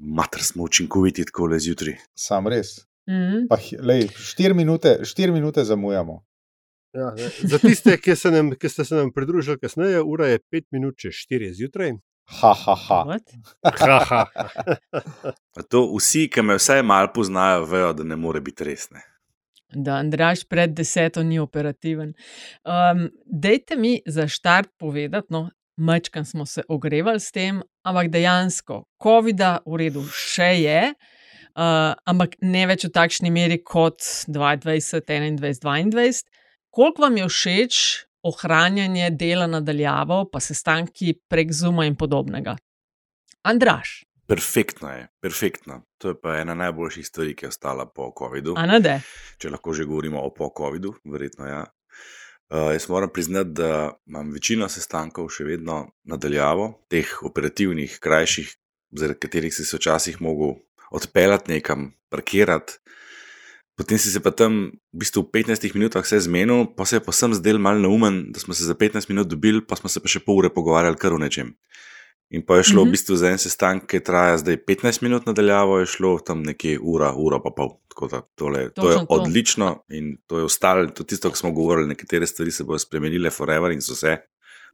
Matr smo učinkoviti tako le zjutraj. Sam res. Mhm. Pa, hi- lej, štiri, minute, štiri minute zamujamo. Ja, ne. Za tiste, ki, se nam, ki ste se nam pridružili kasneje, ura je 5 minut čez 4 zjutraj. Ha, ha, ha. What? Ha, ha. A To vsi, ki me vsaj malo poznajo, vejo, da ne more biti resne. Da, Andraš pred deseto ni operativen. Um, dejte mi za štart povedati, no, mečkam smo se ogrevali s tem, ampak dejansko, COVID-a v redu še je, uh, ampak ne več v takšni meri kot 2020, 2021, 2022. Koliko vam je všeč ohranjanje dela nadaljavo, pa sestanki prek Zuma in podobnega? Andraš, Perfektno je, perfektno. To je pa ena najboljših stvari, ki je ostala po COVID-u. če lahko že govorimo o po-COVID-u, verjetno ja. Uh, jaz moram priznati, da imam večino sestankov še vedno nadaljavo, teh operativnih, krajših, zaradi katerih si se včasih mogel odpeljati nekam, parkirati. Potem si se pa tam v bistvu v 15 minutah vse zmenil, pa se je pa sem zdel mal neumen, da smo se za 15 minut dobili, pa smo se pa še pol ure pogovarjali kar o nečem. In pa je šlo mm -hmm. v Mhm. bistvu za en sestanek, ki traja zdaj 15 minut nadaljavo, je šlo tam nekje ura, ura pa pol. Tako da tole, to je to. odlično in to je ostalo, to tisto, kar smo govorili, nekatere stvari se bodo spremenile forever in so se,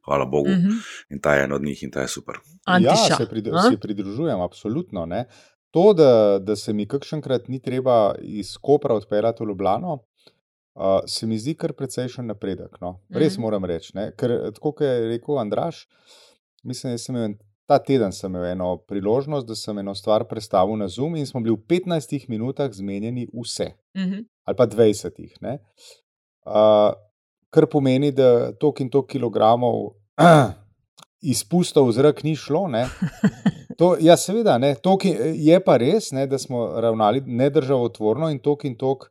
hvala Bogu. Mm Mhm. -hmm. In ta je en od njih in ta je super. Antiša. Ja, se, prid, a? se pridružujem, absolutno. Ne. To, da, da se mi kakšenkrat ni treba iz Kopra odpeljati v Ljubljano, uh, se mi zdi kar precejšen napredek. No. Res Mhm. moram reči. Ne. Ker, tako kot je rekel Andraš, mislim, da sem imel ta teden sem imel eno priložnost, da sem eno stvar predstavil na Zoom in smo bili v 15 minutah zmenjeni vse. Mhm. ali pa 20. ne. Uh, kar pomeni, da tok in tok kilogramov izpustov v zrak ni šlo. Ne. To, ja, seveda, ne, tok in- je pa res, ne, da smo ravnali nedržavotvorno in tok in tok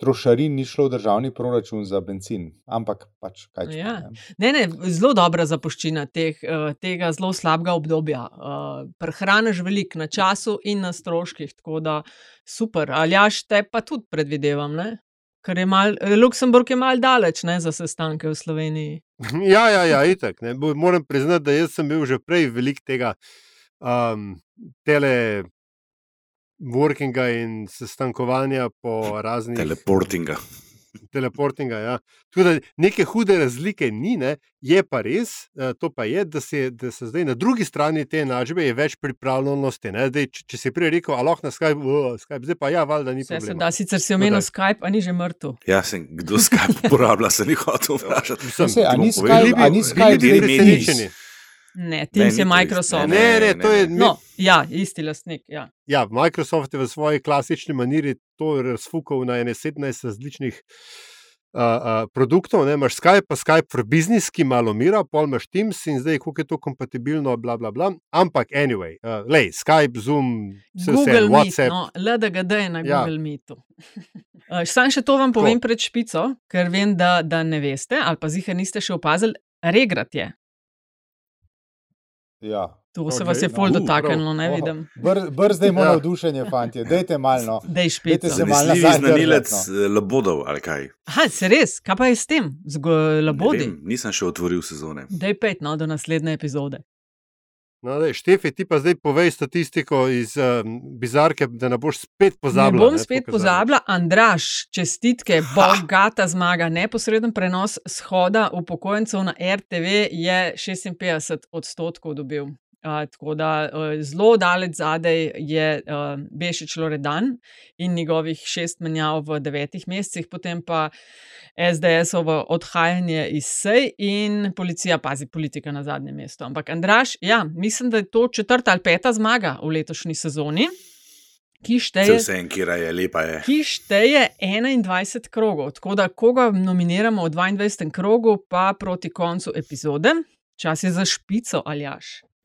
trošarin ni šlo v državni proračun za benzin. Ampak pač kaj če. Ja. ne. Ne, zelo dobra zapuščina teh, eh, tega zelo slabega obdobja. Uh, Prehraniš veliko na času in na stroških, tako da super. Aljaš te pa tudi predvidevam, ne? ker je mal, Luksemburg je mal daleč ne, za sestanke v Sloveniji. Ja, ja, ja itak. Ne. Bo- Moram priznati, da jaz sem bil že prej velik tega um, tele. Workinga in sestankovanja po raznih Teleportinga. teleportinga. Ja. Tako da neke hude razlike ni, ne. je pa res, eh, to pa je, da se, da se zdaj na drugi strani te enačbe je več pripravljenosti. ne. Zdaj, če, če si prej rekel, a lahko na Skype, uh, Skype, zdaj pa ja, valjda ni Vse se problema. da, sicer si omenil daj. Skype, a ni že mrtev. Ja, sem, kdo Skype uporablja, se ni hotel vprašati. Mislim, Saj, a ti bom ni povedal. Skype, a ni Bili Skype bi zdaj presenečeni. Ne, Teams ni je to Microsoft. isto, Ne, ne, to je. No, ja, isti lastnik. Ja. Ja, Microsoft je v svoji klasični maniri to razfukal na ene 17 različnih uh, uh, produktov. Ne? Imaš Skype, pa Skype for Business, ki malo mira, pol imaš Teams in zdaj, kako je to kompatibilno, bla, bla, bla. Ampak, anyway, uh, lej, Skype, Zoom, vse, vse Google Meet, WhatsApp. no, LDGD je na Ja. Google Meetu. Uh, Sam še to vam povem pred špico, ker vem, da, da ne veste, ali pa zihar niste še opazili, regrat je. Ja. To se Okej, vas je no, uh, dotaknilo, ne vidim. Br, brzdaj ima Ja. navdušenje, fanti. Dejte malo. Dej Dajte špico. se malo Zanesljivi nazaj znanilec držati, eh, labodov ali kaj. Aha, se res, kaj pa je s tem, z labodi? vem, Nisem še otvoril sezone. Dej pet, no, do naslednje epizode. No, dej, Štefi, ti pa zdaj povej statistiko iz um, bizarke, da ne boš spet Ne pozabila. bom ne, spet zadnjič. pozabila, Andraš, čestitke, bogata zmaga, neposreden prenos shoda upokojencev na RTV je 56 odstotkov dobil. Uh, tako da uh, zelo daleč zadaj je uh, Bešič Loredan in njegovih šest menjav v devetih mesecih, potem pa SDS-ovo odhajanje iz sej in policija, pazi, politika na zadnjem mestu. Ampak Andraš, ja, mislim, da je to četrta ali peta zmaga v letošnji sezoni, ki šteje vse en, kjer je lepa je. ki šteje 21 krogov. Tako da, koga nominiramo v 22. krogu, pa proti koncu epizode, čas je za špico ali jaš.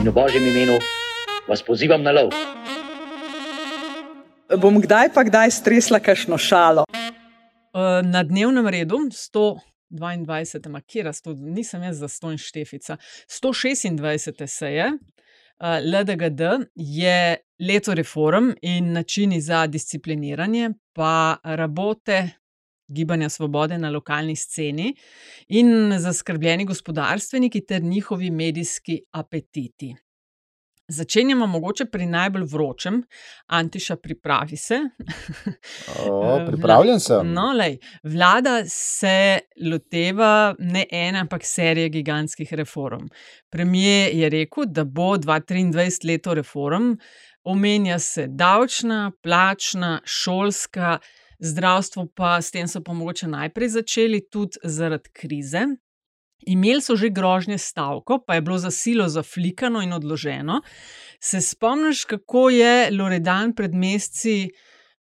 in v božjem imenu vas pozivam na lov. Bom kdaj pa kdaj stresla kakšno šalo? Uh, na dnevnem redu 122, kjer sto, nisem jaz za ston štefica, 126. seje uh, LDGD je leto reform in načini za discipliniranje, pa rabote gibanja svobode na lokalni sceni in zaskrbljeni gospodarstveniki ter njihovi medijski apetiti. Začenjamo mogoče pri najbolj vročem, Antiša, pripravi se. O, pripravljen sem. No, lej, vlada se loteva ne ena, ampak serije gigantskih reform. Premijer je rekel, da bo 2023 leto reform, omenja se davčna, plačna, šolska, zdravstvo, pa s tem so pa mogoče najprej začeli, tudi zaradi krize. Imeli so že grožnje stavko, pa je bilo za silo zaflikano in odloženo. Se spomniš, kako je Loredan pred meseci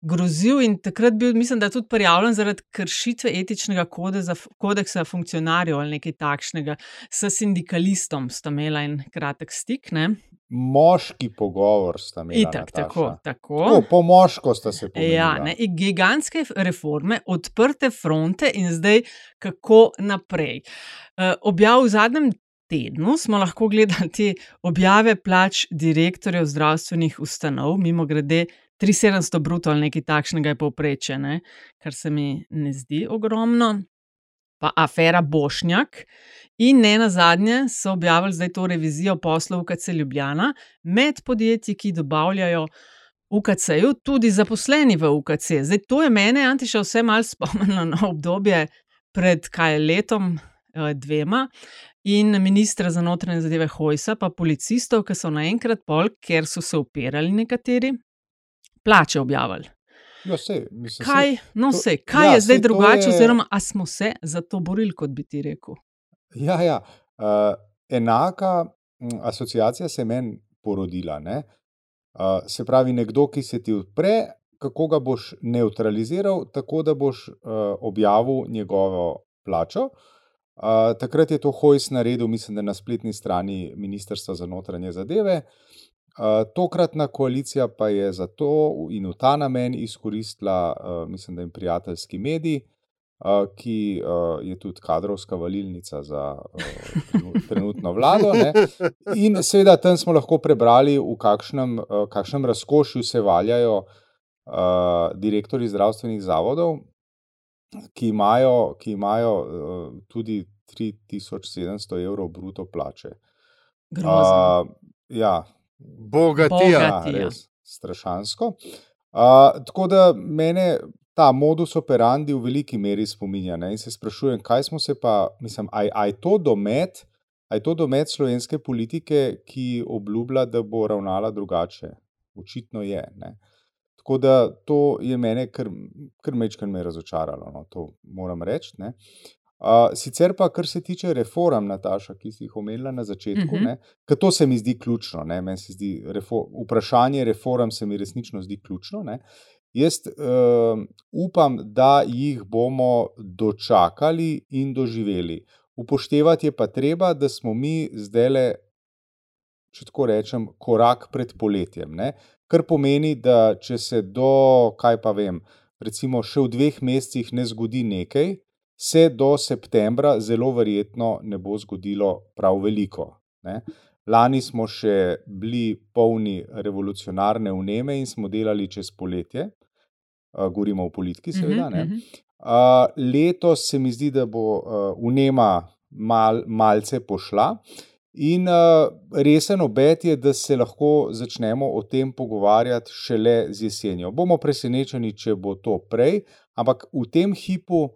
grozil in takrat bil, mislim, da je tudi prijavljen zaradi kršitve etičnega kodeza, kodeksa funkcionarjev ali nekaj takšnega, s sindikalistom sta imela en kratek stik. Ne? Moški pogovor sta imeli. Itak, tako, tako. tako. Po moško sta se pogovarjali. Ja, ne, gigantske reforme, odprte fronte in zdaj kako naprej. Uh, objav v zadnjem tednu smo lahko gledali te objave plač direktorjev zdravstvenih ustanov, mimo grede 3700 bruto ali nekaj takšnega je povprečje, ne? kar se mi ne zdi ogromno. Pa afera Bošnjak, in ne na zadnje so objavili zdaj to revizijo poslov UKC Ljubljana med podjetji, ki dobavljajo UKC-ju, tudi zaposleni v UKC. Zdaj to je mene, Antiša, vse malo spomnilo na obdobje pred kaj letom, dvema, in ministra za notranje zadeve Hojsa, pa policistov, ki so naenkrat pol, ker so se upirali nekateri, plače objavili. Ja, sej, mislim, Kaj, sej, no, to- vse, kaj ja, je zdaj sej, drugače, je- oziroma a smo se za to borili, kot bi ti rekel? Ja, ja. Uh, enaka mm, asociacija se je meni porodila. ne. Uh, se pravi, nekdo, ki se ti odpre, kako ga boš neutraliziral, tako da boš uh, objavil njegovo plačo. Uh, takrat je to Hojs naredil, mislim, da na spletni strani Ministrstva za notranje zadeve. Uh, tokratna koalicija pa je za to in v ta namen izkoristila, mislim, da je prijateljski medij, ki je tudi kadrovska valilnica za trenu- trenutno vlado. Ne? In seveda tam smo lahko prebrali, v kakšnem, kakšnem razkošju se valjajo direktori zdravstvenih zavodov, ki imajo, ki imajo tudi 3700 evrov bruto plače. Grozno. Uh, ja, Bogatija. Ja, Bogatija. res strašansko. Uh, tako da mene ta modus operandi v veliki meri spominja. Ne? In se sprašujem, kaj smo se pa, mislim, aj, aj to domet, aj to domet slovenske politike, ki obljublja, da bo ravnala drugače. Očitno je. Ne? Tako da to je mene kar, kar mečkaj me razočaralo, no? to moram reči. ne. Uh, sicer pa, kar se tiče reform, Nataša, ki si jih omenila na začetku, Mhm. uh -huh. ker to se mi zdi ključno. ne, meni se Zdi, refo, vprašanje reform se mi resnično zdi ključno. Ne. Jaz uh, upam, da jih bomo dočakali in doživeli. Upoštevati je pa treba, da smo mi zdaj le, če tako rečem, korak pred poletjem. Ne? Kar pomeni, da če se do, kaj pa vem, recimo še v dveh mesecih ne zgodi nekaj, se do septembra zelo verjetno ne bo zgodilo prav veliko. Ne? Lani smo še bili polni revolucionarne vneme in smo delali čez poletje, uh, govorimo o politiki, seveda. Ne? Mhm, mhm. Uh, letos se mi zdi, da bo uh, vnema mal, malce pošla. In uh, resen obet je, da se lahko začnemo o tem pogovarjati šele z jesenjo. Bomo presenečeni, če bo to prej, ampak v tem hipu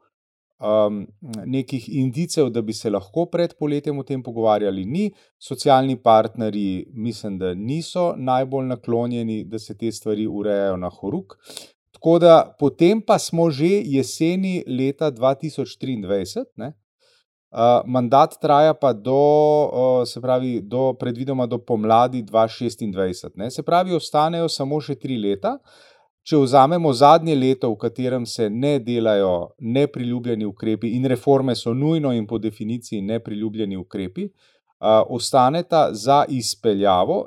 um, nekih indicev, da bi se lahko pred poletjem o tem pogovarjali, ni. Socialni partnerji, mislim, da niso najbolj naklonjeni, da se te stvari urejajo na horuk. Tako da potem pa smo že jeseni leta 2023. Ne? Uh, mandat traja pa do, uh, se pravi, do, predvidoma do pomladi 2026. Ne? Se pravi, ostanejo samo še tri leta. Če vzamemo zadnje leto, v katerem se ne delajo nepriljubljeni ukrepi in reforme so nujno in po definiciji nepriljubljeni ukrepi, ostaneta za izpeljavo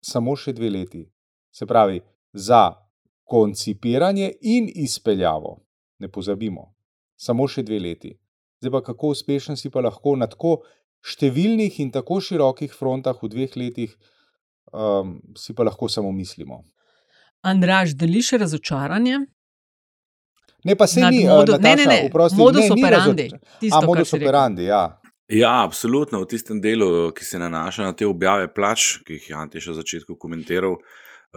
samo še dve leti. Se pravi, za koncipiranje in izpeljavo, ne pozabimo, samo še dve leti. Zdaj pa kako uspešen si pa lahko na tako številnih in tako širokih frontah v dveh letih, um, si pa lahko samo mislimo. Andraž, deliš razočaranje? Ne, pa se ni, modu- uh, ne, ne, Nataša, ne, oprosti, modus ne, ni operandi, razoč- tisto, A, kar modus si rekel. operandi, ja. Ja, absolutno. V tistem delu, ki se nanaša na te objave plač, ki jih je Ante še v začetku komentiral.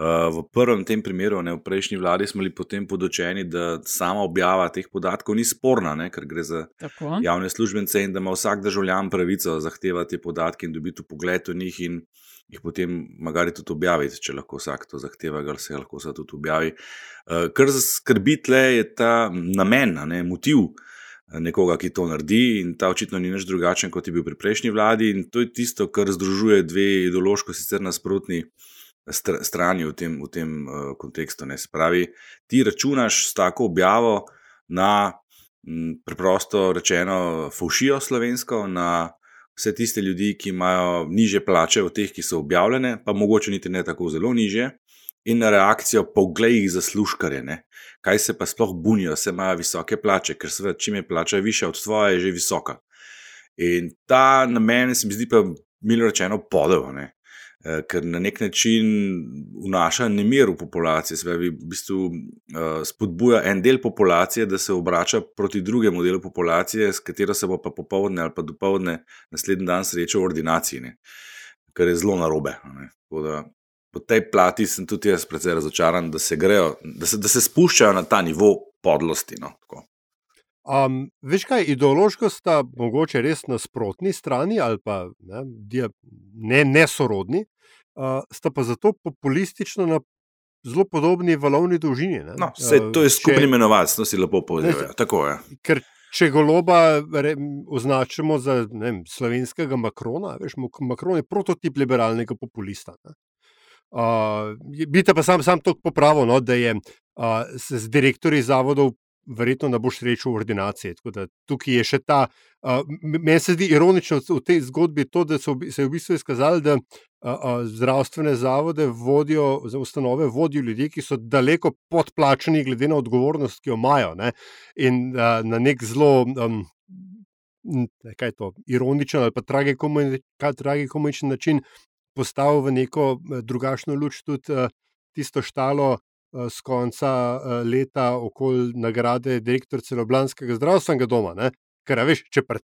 Uh, v prvem tem primeru, ne, v prejšnji vladi, smo bili potem podočeni, da sama objava teh podatkov ni sporna, ne, ker gre za Tako. javne službence in da ima vsak državljan pravico zahtevati te podatke in dobiti pogled v njih in jih potem magari tudi objaviti, če lahko vsak to zahteva, ali se lahko vse tudi objavi. Uh, kar skrbi tle je ta namen, ne motiv eh, nekoga, ki to naredi in ta očitno ni nič drugačen, kot je bil pri prejšnji vladi in to je tisto, kar združuje dve ideološko sicer nasprotni str strani v tem, v tem uh, kontekstu. Ne. Se pravi, ti računaš s tako objavo na m, preprosto rečeno faušijo slovensko, na vse tiste ljudi, ki imajo niže plače od teh, ki so objavljene, pa mogoče niti ne tako zelo niže, in na reakcijo, poglej jih zaslužkarje. Ne. Kaj se pa sploh bunijo, se imajo visoke plače, ker seveda, čim je plača višja od tvoje, je že visoka. In ta namen se mi zdi pa, milo rečeno, podel. Ne. Eh, Ker na nek način vnaša nemir v populacijo, se pravi, v bistvu uh, spodbuja en del populacije, da se obrača proti drugemu delu populacije, s katero se bo pa popovdne ali pa dopoledne naslednji dan srečal v ordinaciji, ne? kar je zelo narobe. da Po tej plati sem tudi jaz precej razočaran, da se, grejo, da se, da se spuščajo na ta nivo podlosti. No, tako. Um, veš kaj, ideološko sta mogoče res na sprotni strani ali pa ne, dia- ne, nesorodni, uh, sta pa zato populistično na zelo podobni valovni dolžini. Ne. No, vse, to je skupni imenovalec, to si lepo povedal. Ne, Ja. Tako je. Ker če goloba re, označimo za ne vem, slovenskega Makrona, veš, Mak- Makron je prototip liberalnega populista. Ne. Uh, bi te pa sam, sam to popravil, no, da je uh, z, z direktorji zavodov verjetno ne boš srečal v ordinaciji. Tako da Tukaj je še ta. Uh, meni se zdi ironično v tej zgodbi to, da so, se je v bistvu izkazali, da uh, uh, zdravstvene zavode vodijo, za ustanove vodijo ljudje, ki so daleko podplačeni, glede na odgovornost, ki jo imajo. Ne? In uh, na nek zelo, um, kaj je to, ironičen ali pa tragikomičen način postavil v neko drugačno luč tudi uh, tisto štalo z konca uh, leta okoli nagrade direktorice Ljubljanskega zdravstvenega doma. Ne? Ker, a veš, če pri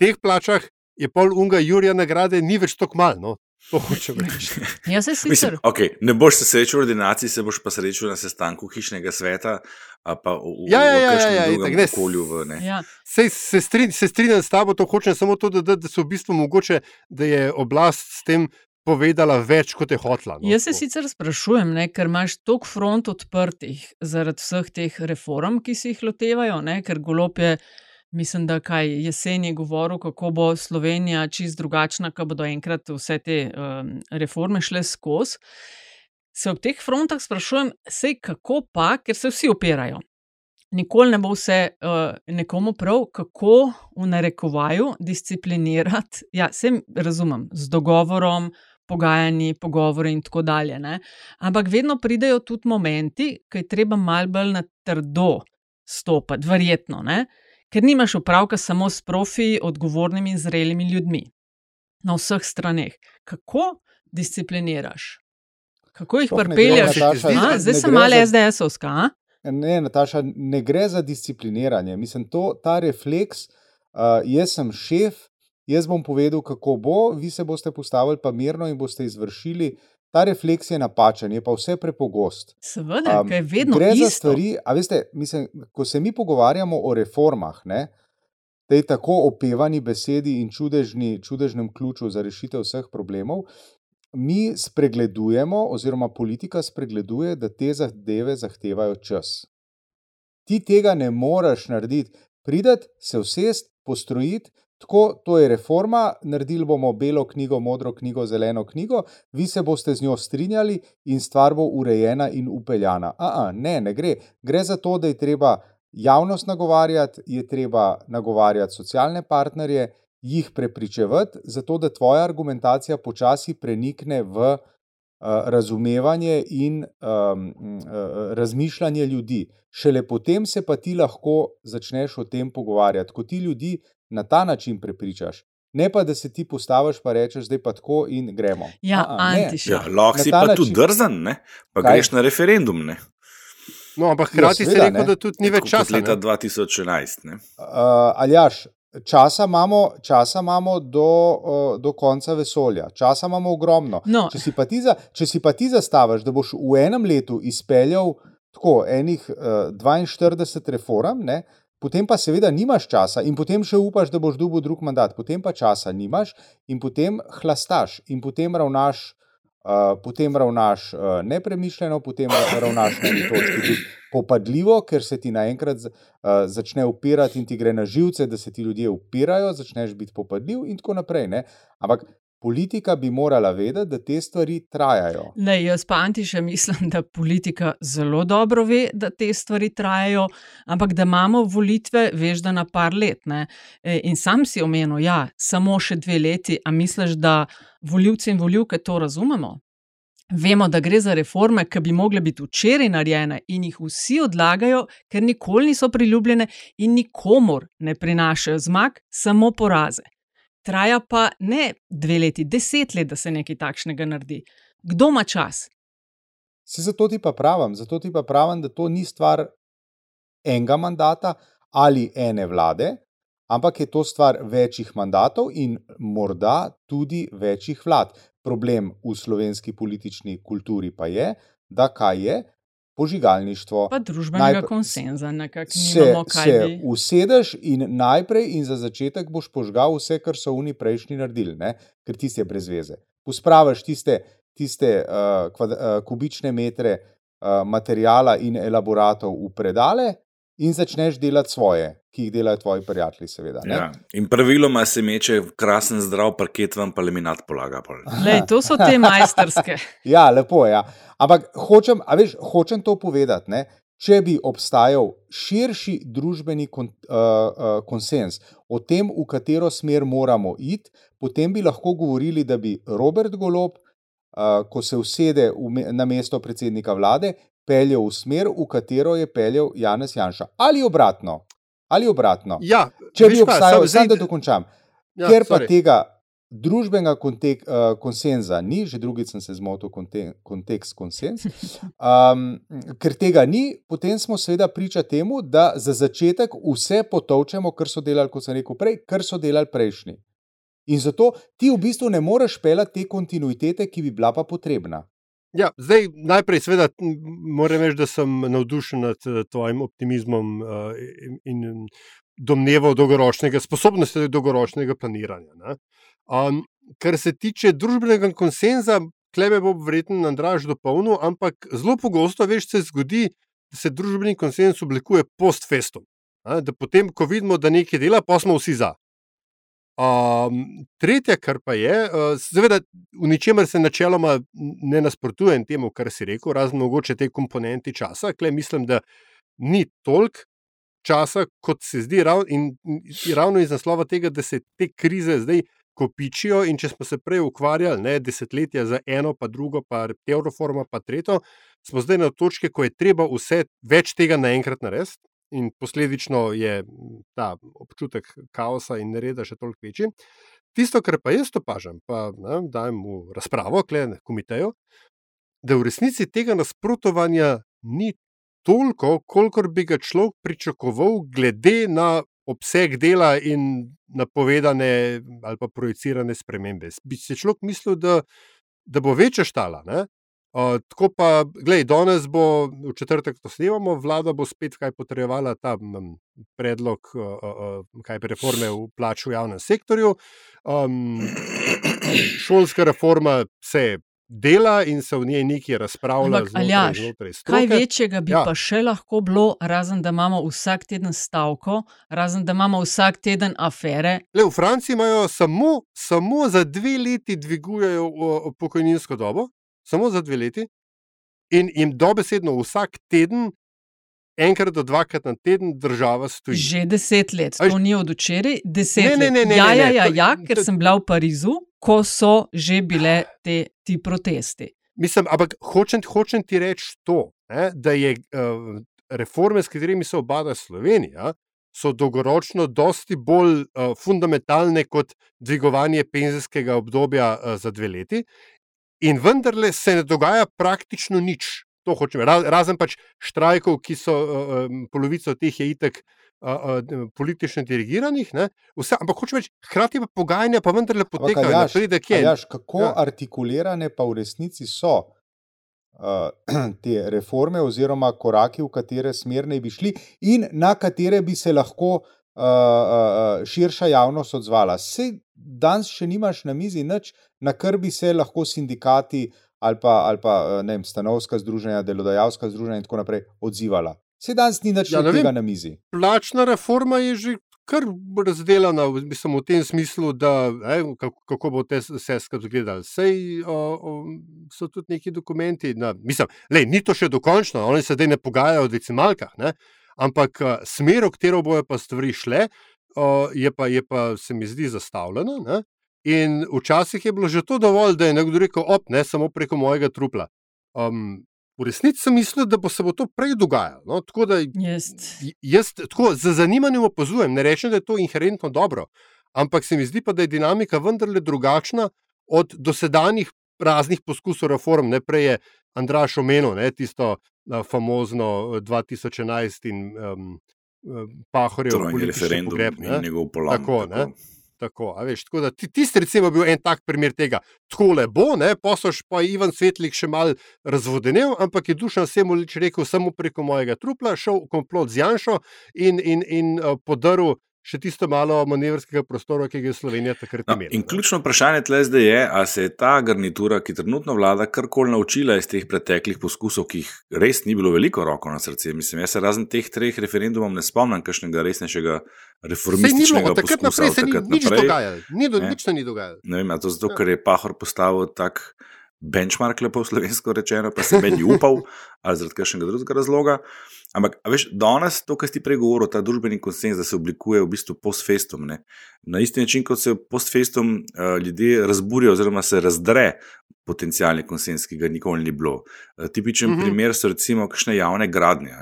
teh plačah je pol unga Jurija nagrade, ni več tako malo. No? To hočem reči. Jaz se sicer. okay, ne boš se srečal v ordinaciji, se boš pa srečal na sestanku hišnega sveta, ali pa v, Ja, ja, v ja, ja, ja, itak, ne, okolju. V, ne. Ja. Sej, se, strin, se strinjam s tabo, to hočem samo to, da, da so v bistvu mogoče, da je oblast s tem povedala več, kot je hotla. No? Jaz se Tako. sicer sprašujem, ne, ker imaš toliko front odprtih zaradi vseh teh reform, ki se jih lotevajo, ne, ker golob je, mislim, da kaj jesen je govoril, kako bo Slovenija čist drugačna, ko bodo enkrat vse te um, reforme šle skozi. Se ob teh frontah sprašujem, sej kako pa, ker se vsi opirajo. Nikoli ne bo vse uh, nekomu prav, kako v narekovaju disciplinirati. Ja, sem razumem, z dogovorom, pogajanji, pogovori in tako dalje. Ne? Ampak vedno pridejo tudi momenti, ki je treba malo bolj na trdo stopiti, verjetno, ne? ker nimaš upravka samo s profi, odgovornimi in zrelimi ljudmi na vseh straneh. Kako discipliniraš? Kako jih ne Zdaj sem malo za- SDS-ovska. Ne, Nataša, ne gre za discipliniranje. Mislim, to, ta refleks, uh, jaz sem šef, jaz bom povedal, kako bo, vi se boste postavili pa mirno in boste izvršili. Ta refleks je napačen, je pa vse prepogost. Seveda, Um, ker je vedno gre za isto. stvari, a veste, mislim, ko se mi pogovarjamo o reformah, ne, tej tako opevani besedi in čudežni, čudežnem ključu za rešitev vseh problemov, mi spregledujemo, oziroma politika spregleduje, da te zadeve zahtevajo čas. Ti tega ne moreš narediti, prideti, se usest, postrojiti. Tako, to je reforma, naredili bomo belo knjigo, modro knjigo, zeleno knjigo, vi se boste z njo strinjali in stvar bo urejena in upeljana. Aa, ne, ne gre. Gre za to, da je treba javnost nagovarjati, je treba nagovarjati socialne partnerje, jih prepričevati, zato da tvoja argumentacija počasi prenikne v razumevanje in um, razmišljanje ljudi. Šele potem se pa ti lahko začneš o tem pogovarjati, ko ti ljudi na ta način prepričaš. Ne pa, da se ti postaviš, pa rečeš, zdaj pa tako in gremo. Ja, antiš. Ja, lahko si pa način... tudi drzen, ne? pa Kaj? greš na referendum. Ne? No, ampak hkrati ja, se reče, da tudi ni več časa. Leta 2011. Uh, Aljaš, časa imamo, časa imamo do, uh, do konca vesolja, časa imamo ogromno. No. Če, si ti za, če si pa ti zastaviš, da boš v enem letu izpeljal tako enih uh, 42 reform, ne, potem pa seveda nimaš časa in potem še upaš, da boš dobil drug mandat, potem pa časa nimaš in potem hlastaš in potem ravnaš. Uh, potem ravnaš uh, nepremišljeno, potem ravnaš na neki točki popadljivo, ker se ti naenkrat uh, začne upirati in ti gre na živce, da se ti ljudje upirajo, začneš biti popadljiv in tako naprej. Ne? Ampak Politika bi morala vedeti, da te stvari trajajo. Ne, jaz pa antiša mislim, da politika zelo dobro ve, da te stvari trajajo, ampak da imamo volitve, veš, da na par let. E, in sam si omenil, ja, samo še dve leti, a misliš, da voljivci in voljivke to razumemo? Vemo, da gre za reforme, ki bi mogle biti včeraj narejene in jih vsi odlagajo, ker nikoli niso priljubljene in nikomor ne prinašajo zmag, samo poraze traja pa ne dve leti, deset let, da se nekaj takšnega naredi. Kdo ima čas? Se zato ti pa pravim, zato ti pa pravim, da to ni stvar enega mandata ali ene vlade, ampak je to stvar večjih mandatov in morda tudi večjih vlad. Problem v slovenski politični kulturi pa je, da kaj je, požigalništvo. Pa družbenega najprej, konsenza, nekako nimamo kaj. Se bi... usedeš in najprej in za začetek boš požgal vse, kar so oni prejšnji naredili, ne? ker ti je brez veze. Pospraviš tiste, tiste uh, kvad, uh, kubične metre uh, materijala in elaboratov v predale, in začneš delati svoje, ki jih delajo tvoji prijatelji, seveda. Ja. In praviloma se meče krasen, zdrav parket, vam pa leminat polaga. Lej, to so te majsterske. ja, lepo je. Ja. Ampak hočem, veš, hočem to povedati. Ne? Če bi obstajal širši družbeni kon, uh, uh, konsens o tem, v katero smer moramo iti, potem bi lahko govorili, da bi Robert Golob, uh, ko se usede v, na mesto predsednika vlade, peljal v smer, v katero je peljal Janez Janša. Ali obratno. Ali obratno. Ja, Če bi obstajal, zdaj da dokončam. Ja, ker pa sorry. tega družbenega kontek, uh, konsenza ni, že drugič sem se zmotil, kontek, kontekst konsens. Um, ker tega ni, potem smo seveda priča temu, da za začetek vse potovčemo, kar so delali, kot sem rekel prej, kar so delali prejšnji. In zato ti v bistvu ne moreš pelati te kontinuitete, ki bi bila pa potrebna. Ja, zdaj, najprej, seveda, moram reči, da sem navdušen nad eh, tvojim optimizmom uh, in, in domnevo dolgoročnega, sposobnosti dolgoročnega planiranja. Um, kar se tiče družbenega konsenza, klebe bo verjetno Andraž dopolnil, ampak zelo pogosto, veš, se zgodi, da se družbeni konsens oblikuje post-festum. Da potem, ko vidimo, da nekaj dela, pa smo vsi za. Um, tretje, kar pa je, uh, seveda, v ničemer se načeloma ne nasprotujem temu, kar si rekel, razen mogoče te komponenti časa, kle mislim, da ni toliko časa, kot se zdi, rav, in, in ravno iz naslova tega, da se te krize zdaj kopičijo. In če smo se prej ukvarjali ne, desetletja za eno, pa drugo, pa euroforma, pa tretjo, smo zdaj na točki, ko je treba vse več tega naenkrat narediti in posledično je ta občutek kaosa in nereda še toliko večji. Tisto, kar pa jaz opažam, pa ne, dajem v razpravo, klenem komiteju, da v resnici tega nasprotovanja ni toliko, kolikor bi ga človek pričakoval, glede na obseg dela in napovedane ali pa projicirane spremembe. Bi se človek mislil, da, da bo večja štala. Ne? Uh, tako pa, gledaj, danes bo v četrtek to snemamo, vlada bo spet kaj potrebovala ta m, predlog, uh, uh, kaj pa reforme v plaču v javnem sektorju. Um, šolska reforma se dela in se v njej nekaj razpravlja. Ampak, aljaš, kaj večjega bi ja. pa še lahko bilo, razen da imamo vsak teden stavko, razen da imamo vsak teden afere. Le, v Franciji imajo samo, samo za dve leti dvigujejo pokojninsko dobo samo za dve leti, in jim dobesedno vsak teden, enkrat do dvakrat na teden, država stoji. Že deset let, to ni od včeraj, deset ne, ne, ne, let. Ja, ja, ja, ja, ker sem bila v Parizu, ko so že bile te, ti protesti. Mislim, ampak hočem, hočem ti reči to, ne, da je uh, reforme, s katerimi se obada Slovenija, so dolgoročno dosti bolj uh, fundamentalne kot dvigovanje penzijskega obdobja uh, za dve leti, in vendarle se ne dogaja praktično nič. To hočem, razen pač štrajkov, ki so uh, polovico teh je itek. Uh, uh, politično dirigiranih, Vse, ampak hočeš reči, hkrati pa pogajanja, pa vendarle potekajo. Jaš, jaš, kako ja. artikulirane pa v resnici so uh, te reforme, oziroma koraki, v katere smer ne bi šli, in na katere bi se lahko uh, uh, širša javnost odzvala. Se danes še nimaš na mizi nič, na kar bi se lahko sindikati ali pa, ali pa vem, stanovska združenja, delodajalska združenja in tako naprej odzivala. Se danes ni nič ja, tega na mizi. Plačna reforma je že kar razdeljena mislim, v tem smislu, da eh, kako, kako bo te vse skupaj izgledalo. Sej o, o, so tudi neki dokumenti. Na, mislim, lej, ni to še dokončno, oni se zdaj ne pogajajo o decimalkah, ne? Ampak smer, v katero bojo pa stvari šle, je, pa, je pa se mi zdi zastavljeno. Ne? In včasih je bilo že to dovolj, da je nekdo rekel: op, ne samo preko mojega trupla. Um, V resnici sem mislil, da bo se bo to prej dogajalo. No, tako da yes. jaz tako z zanimanjem opazujem, ne rečem, da je to inherentno dobro, ampak se mi zdi pa, da je dinamika vendarle drugačna od dosedanjih raznih poskusov reform. Ne prej je Andraš omenil ne, tisto famozno 2011 in um, Pahorjev referendum pogreb, in njegov polam. Tako, tako. Tako, veš, tako da, tisti, recimo, bil en tak primer tega. Tako le bo, posoš pa Ivan Svetlik še mal razvodenil, ampak je dušan vsemu rekel, samo preko mojega trupla, šel v komplot z Janšo in, in, in uh, podaril še tisto malo manevrskega prostora, ki ga je Slovenija takrat no, imela. In ključno vprašanje tle zdaj je, ali se je ta garnitura, ki trenutno vlada, karkoli naučila iz teh preteklih poskusov, ki jih res ni bilo veliko roko na srce. Mislim, jaz se razen teh treh referendumov ne spomnim kakšnega resnejšega reformističnega poskusa. Takrat naprej se ni nič dogajalo. Ni do, nič ni dogajalo. Ne vem, to zato, ker je Pahor postavil tak benchmark, lepo slovensko rečeno, pa se meni upal, ali zaradi kakšnega drugega razloga. Ampak, veš, danes to, kar si prej govoril, ta družbeni konsens, da se oblikuje v bistvu post-festum. Na isti način, kot se post-festum uh, ljudje razburijo, oziroma se razdre potencijalni konsens, ki ga nikoli ni bilo. Uh, tipičen mm -hmm. primer so recimo kakšne javne gradnje.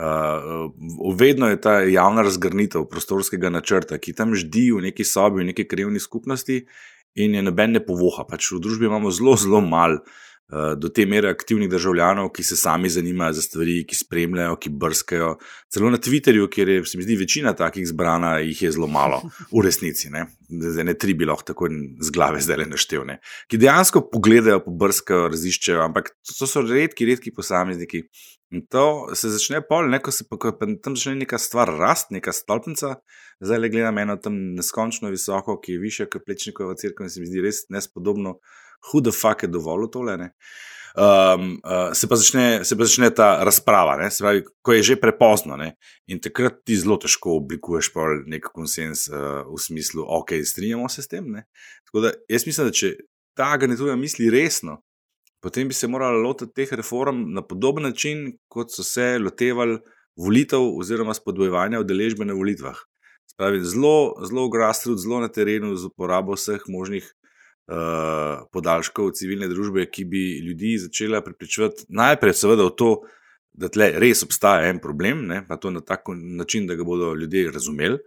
Uh, vedno je ta javna razgrnitev prostorskega načrta, ki tam ždi v neki sobi, v neki krivni skupnosti, in je noben ne povoha. Pač v družbi imamo zelo, zelo malo uh, do te mere aktivnih državljanov, ki se sami zanimajo za stvari, ki spremljajo, ki brskajo. Celo na Twitterju, kjer je, se mi zdi, večina takih zbrana, jih je zelo malo, v resnici. Ne, ne tri bi lahko tako z glave zdaj le naštevne, ki dejansko pogledajo, pobrskajo, raziščejo, ampak to so redki, redki posamezniki. In to se začne pol, ne, ko se pa, ko pa tam začne neka stvar rast, neka stolpnica. Zdaj le gledam eno tam neskončno visoko, ki je više kot plečnikova crkva in se mi zdi res nespodobno, hudo fuck je dovolj tole. Um, uh, se, pa začne, se pa začne ta razprava, se pravi, ko je že prepozno. Ne? In takrat ti zelo težko oblikuješ nek konsens uh, v smislu, ok, strinjamo se s tem. Ne? Tako da jaz mislim, da če ta garnitura misli resno, potem bi se morali lotiti teh reform na podoben način, kot so se lotevali volitev oziroma spodbojevanja udeležbe na volitvah. Spravi, zelo, zelo grassroots, zelo na terenu, z uporabo vseh možnih uh, podaljškov civilne družbe, ki bi ljudi začela pripričevati najprej, seveda, v to, da tle res obstaja en problem, ne, pa to na tak način, da ga bodo ljudje razumeli.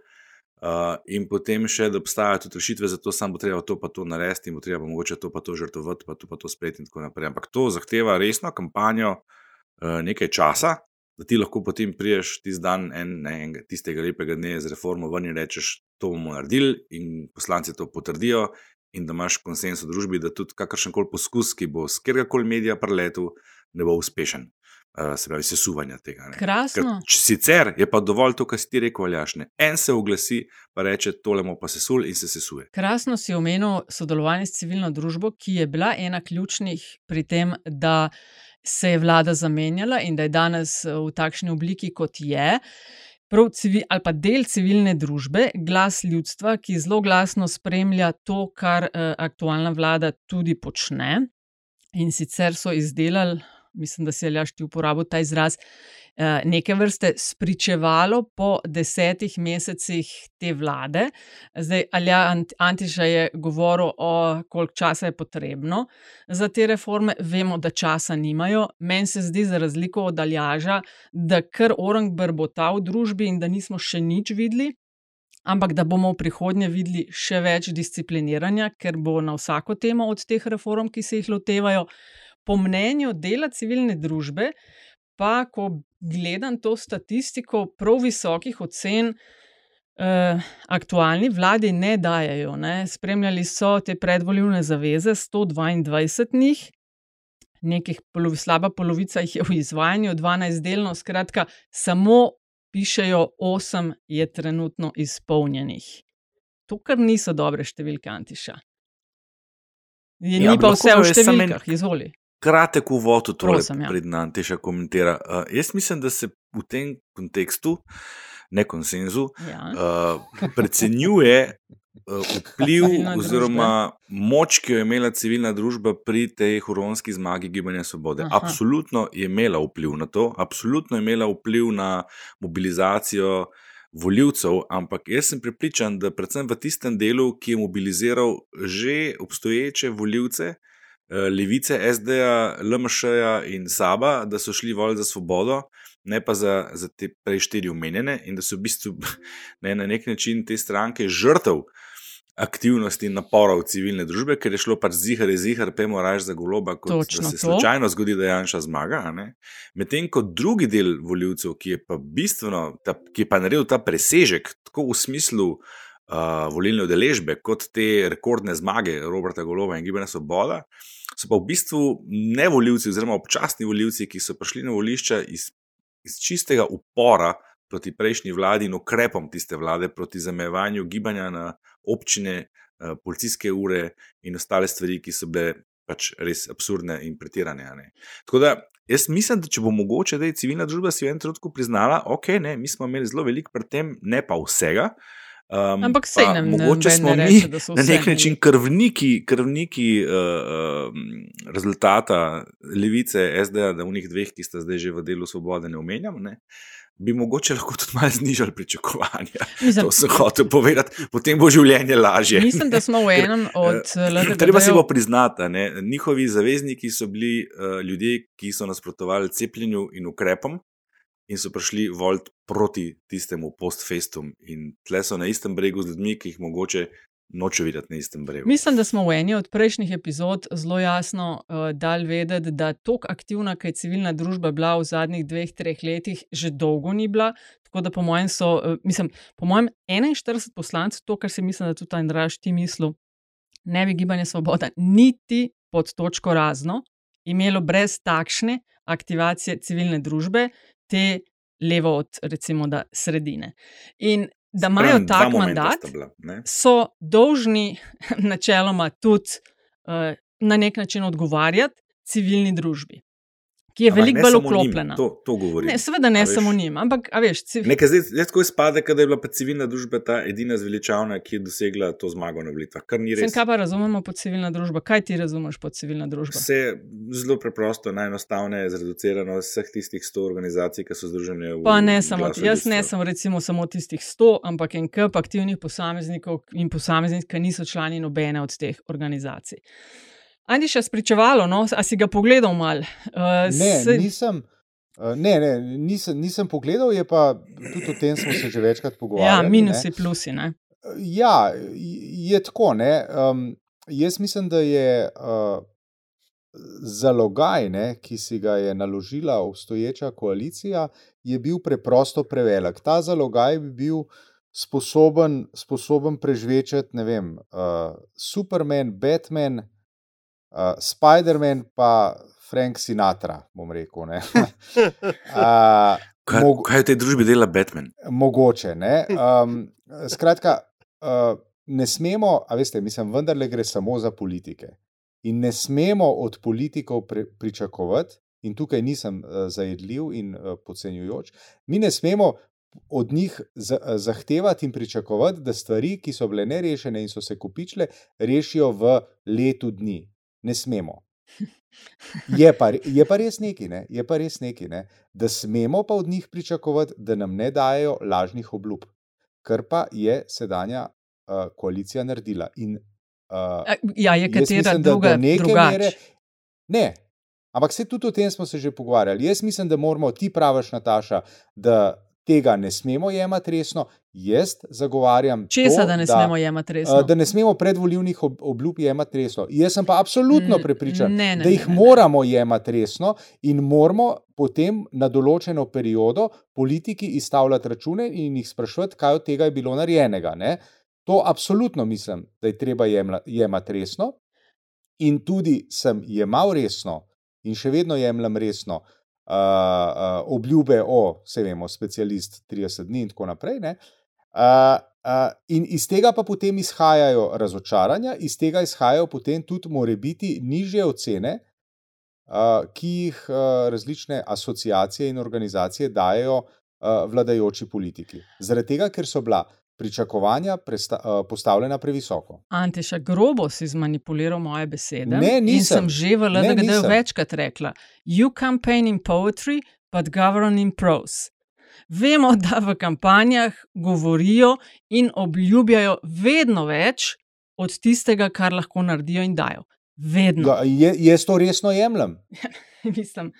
Uh, in potem še, da obstajajo tudi rešitve za to, samo bo treba to pa to narediti, in bo treba mogoče to pa to žrtvovati, pa to pa to sprejeti in tako naprej. Ampak to zahteva resno kampanjo uh, nekaj časa, da ti lahko potem priješ tisti dan, en, ne, en, tistega lepega dne z reformo ven in rečeš, to bomo naredili, in poslanci to potrdijo, in da imaš konsens v družbi, da tudi kakršen koli poskus, ki bo z kjerkoli medija preletel, ne bo uspešen. Eh, se pravi, sesuvanja tega. Krasno. Ker, sicer je pa dovolj to, kar si ti rekel, aljašne. En se oglasi, pa reče: tole bomo pa sesul in se sesuje. Krasno si omenil sodelovanje s civilno družbo, ki je bila ena ključnih pri tem, da se je vlada zamenjala in da je danes eh, v takšni obliki, kot je. Prav civil, ali pa del civilne družbe, glas ljudstva, ki zelo glasno spremlja to, kar uh, aktualna vlada tudi počne. In sicer so izdelali mislim, da si Aljaš ti uporabil ta izraz, eh, neke vrste spričevalo po desetih mesecih te vlade. Zdaj, Alja Antiša je govoril o koliko časa je potrebno za te reforme. Vemo, da časa nimajo. Meni se zdi, za razliko od Aljaža, da kar orang brbota v družbi in da nismo še nič videli. Ampak da bomo v prihodnje videli še več discipliniranja, ker bo na vsako temo od teh reform, ki se jih lotevajo, po mnenju dela civilne družbe, pa ko gledam to statistiko, prav visokih ocen eh, aktualni vladi ne dajajo. Ne. Spremljali so te predvoljivne zaveze, 122 njih, nekih polovi, slaba polovica jih je v izvajanju, 12 delno, skratka, samo pišejo, 8 je trenutno izpolnjenih. To, kar niso dobre številke, Antiša. Je, Ja, ni pa vse v samo en- številkah, izvoli. Kratek uvod v to, Prosim, ja. predna Antiša komentira. Uh, jaz mislim, da se v tem kontekstu, ne konsenzu, Ja. uh, precenjuje uh, vpliv Civilna oziroma moč, ki jo je imela civilna družba pri tej huronski zmagi Gibanja Svobode. Aha. Absolutno je imela vpliv na to, absolutno je imela vpliv na mobilizacijo. Voljivcev, ampak jaz sem prepričan, da predvsem v tistem delu, ki je mobiliziral že obstoječe voljivce, eh, levice, SD-ja, LMŠ-ja in Saba, da so šli voliti za svobodo, ne pa za, za te prej štiri omenjene, in da so v bistvu ne, na nek način te stranke žrtev aktivnosti in naporov civilne družbe, ker je šlo pač zihar, zihar, pojmo raje za goloba, kot Točno da se to. slučajno zgodi, da Janša zmaga. Medtem ko drugi del voljivcev, ki je pa bistveno, ta, ki je pa naredil ta presežek, tako v smislu uh, volilne udeležbe, kot te rekordne zmage Roberta Golova in Gibana Svoboda, so pa v bistvu ne voljivci, oziroma občasni voljivci, ki so prišli na volišča iz, iz čistega upora proti prejšnji vladi in ukrepom tiste vlade, proti zamejevanju gibanja na občine, eh, policijske ure in ostale stvari, ki so bile pač res absurdne in pretirane. Tako da jaz mislim, da če bo mogoče, da je civilna družba si v enem trenutku priznala, ok, ne, mi smo imeli zelo veliko pri tem, ne pa vsega. Um, Ampak pa nam ne- mogoče noben smo ne mi reče, so na nek način krvniki, krvniki uh, uh, rezultata levice, SD-ja, da v njih dveh, ki sta zdaj že v delu svobode, ne omenjam. Ne? Bi mogoče lahko tudi malo znižali pričakovanja. Mislim- to sem hotel povedati, potem bo življenje lažje. Mislim, da smo v enem od eh, LGD-jev Treba si bo priznati, ne, njihovi zavezniki so bili uh, ljudje, ki so nasprotovali cepljenju in ukrepom, in so prišli volt proti tistemu postfestum. In tle so na istem bregu z ljudmi, ki jih mogoče noče videti na istem bregu. Mislim, da smo v eni od prejšnjih epizod zelo jasno uh, dali vedeti, da tako aktivna, kot je civilna družba bila v zadnjih dveh, treh letih, že dolgo ni bila. Tako da, po mojem, so, uh, mislim, po mojem, 41 poslancev, to, kar si mislim, da tudi Andraš ti mislil, ne bi gibanje Svoboda, niti pod točko razno, imelo brez takšne aktivacije civilne družbe, te levo od, recimo, da sredine. In da imajo dva tak mandat, bila, ne. so dolžni načeloma tudi uh, na nek način odgovarjati civilni družbi, ki je veliko bolj vklopljena. To, to govorim. Ne, seveda ne samo njim, ampak veš, civ... Nekaj zdaj, zdaj tako izpade, da je bila pa civilna družba ta edina zveličavna, ki je dosegla to zmago na volitvah. Kar ni Sem res. kaj pa razumemo pod civilna družba? Kaj ti razumeš pod civilna družba? Vse zelo preprosto, najenostavneje, zreducirano vseh tistih 100 organizacij, ki so združene v. Pa ne samo, jaz ne sem recimo samo tistih 100, ampak en kup aktivnih posameznikov in posameznic, ki niso člani nobene od teh organizacij. Andiša spričevalo, no? a si ga pogledal mal? Uh, Ne, nisem. eh, Ne, ne, nisem, nisem pogledal, je pa tudi o tem smo se že večkrat Ja, pogovarjali. minusi, ne. plusi. Ne? Ja, je tako. Ne? Um, jaz mislim, da je uh, zalogaj, ne, ki si ga je naložila obstoječa koalicija, je bil preprosto prevelik. Ta zalogaj bi bil sposoben, sposoben prežvečati, ne vem, uh, Superman, Batman, uh, Spider-Man, pa Frank Sinatra, bom rekel. ne. uh, Kaj, Mog- kaj v tej družbi dela Batman? Mogoče. Ne? Um, skratka, uh, ne smemo, a veste, mislim, vendarle gre samo za politike. In ne smemo od politikov pre, pričakovati, in tukaj nisem uh, zajedljiv in uh, podcenjujoč, mi ne smemo od njih za, zahtevati in pričakovati, da stvari, ki so bile nerešene in so se kopičile, rešijo v letu dni. Ne smemo. Je pa, je pa res neki, ne? je pa res neki, ne? da smemo pa od njih pričakovati, da nam ne dajo lažnih obljub, kar pa je sedanja uh, koalicija naredila. In, uh, ja, je katera mislim, druga, da do neke drugač. mere. Ne, ampak se tudi o tem smo se že pogovarjali. Jaz mislim, da moramo, ti praviš, Nataša, da tega ne smemo jemati resno. Jaz zagovarjam, Česa, to, da ne smemo jemati resno? uh, da ne smemo predvoljivnih ob, obljub jemati resno. Jaz sem pa absolutno Mm, prepričan, ne, ne, da jih ne, ne. moramo jemati resno in moramo potem na določeno periodo politiki izstavljati račune in jih spraševati, kaj od tega je bilo narejenega. Ne? To absolutno mislim, da je treba jemla- jemati resno. In tudi sem jemal resno in še vedno jemljem resno uh, uh, obljube o, vse vemo, specialist 30 dni in tako naprej. Uh, in iz tega pa potem izhajajo razočaranja, iz tega izhajajo potem tudi morebiti nižje ocene, uh, ki jih uh, različne asociacije in organizacije dajo uh, vladajoči politiki. Zaradi tega, ker so bila pričakovanja presta, uh, postavljena previsoko. Antiša, grobo si zmanipuliral moje besede. Ne, In nisem. sem že v Ne, LDG nisem. večkrat rekla: You campaign in poetry, but govern in prose. Vemo, da v kampanjah govorijo in obljubljajo vedno več od tistega, kar lahko naredijo in dajo. Vedno. Ja, je, jaz to resno jemljem. Mislim,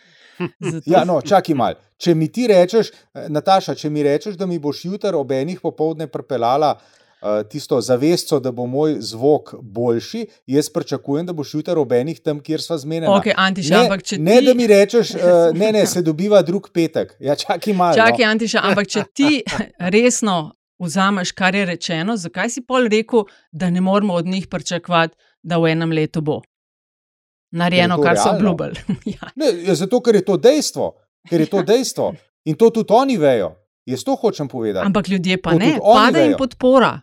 zato, Ja, no, čakaj mal. Če mi ti rečeš, eh, Nataša, če mi rečeš, da mi boš jutri ob enih popovdne pripeljala uh, tisto zavestco, da bo moj zvok boljši, jaz pričakujem, da boš jutri ob enih tam, kjer sva zmenjena. Ok, Antiša, ne, ampak če ne, ti- da mi rečeš, uh, ne, ne, se dobiva drug petek. Ja, čakaj malo. Čakaj, no. Antiša, ampak če ti resno vzameš, kar je rečeno, zakaj si pol rekel, da ne moramo od njih pričakovati, da v enem letu bo narejeno, kar so realno. obljubili? ja. Ne, ja, zato, ker je to dejstvo. Ker je to dejstvo. In to tudi oni vejo. Jaz to hočem povedati. Ampak ljudje pa To ne, pada jim vejo. podpora.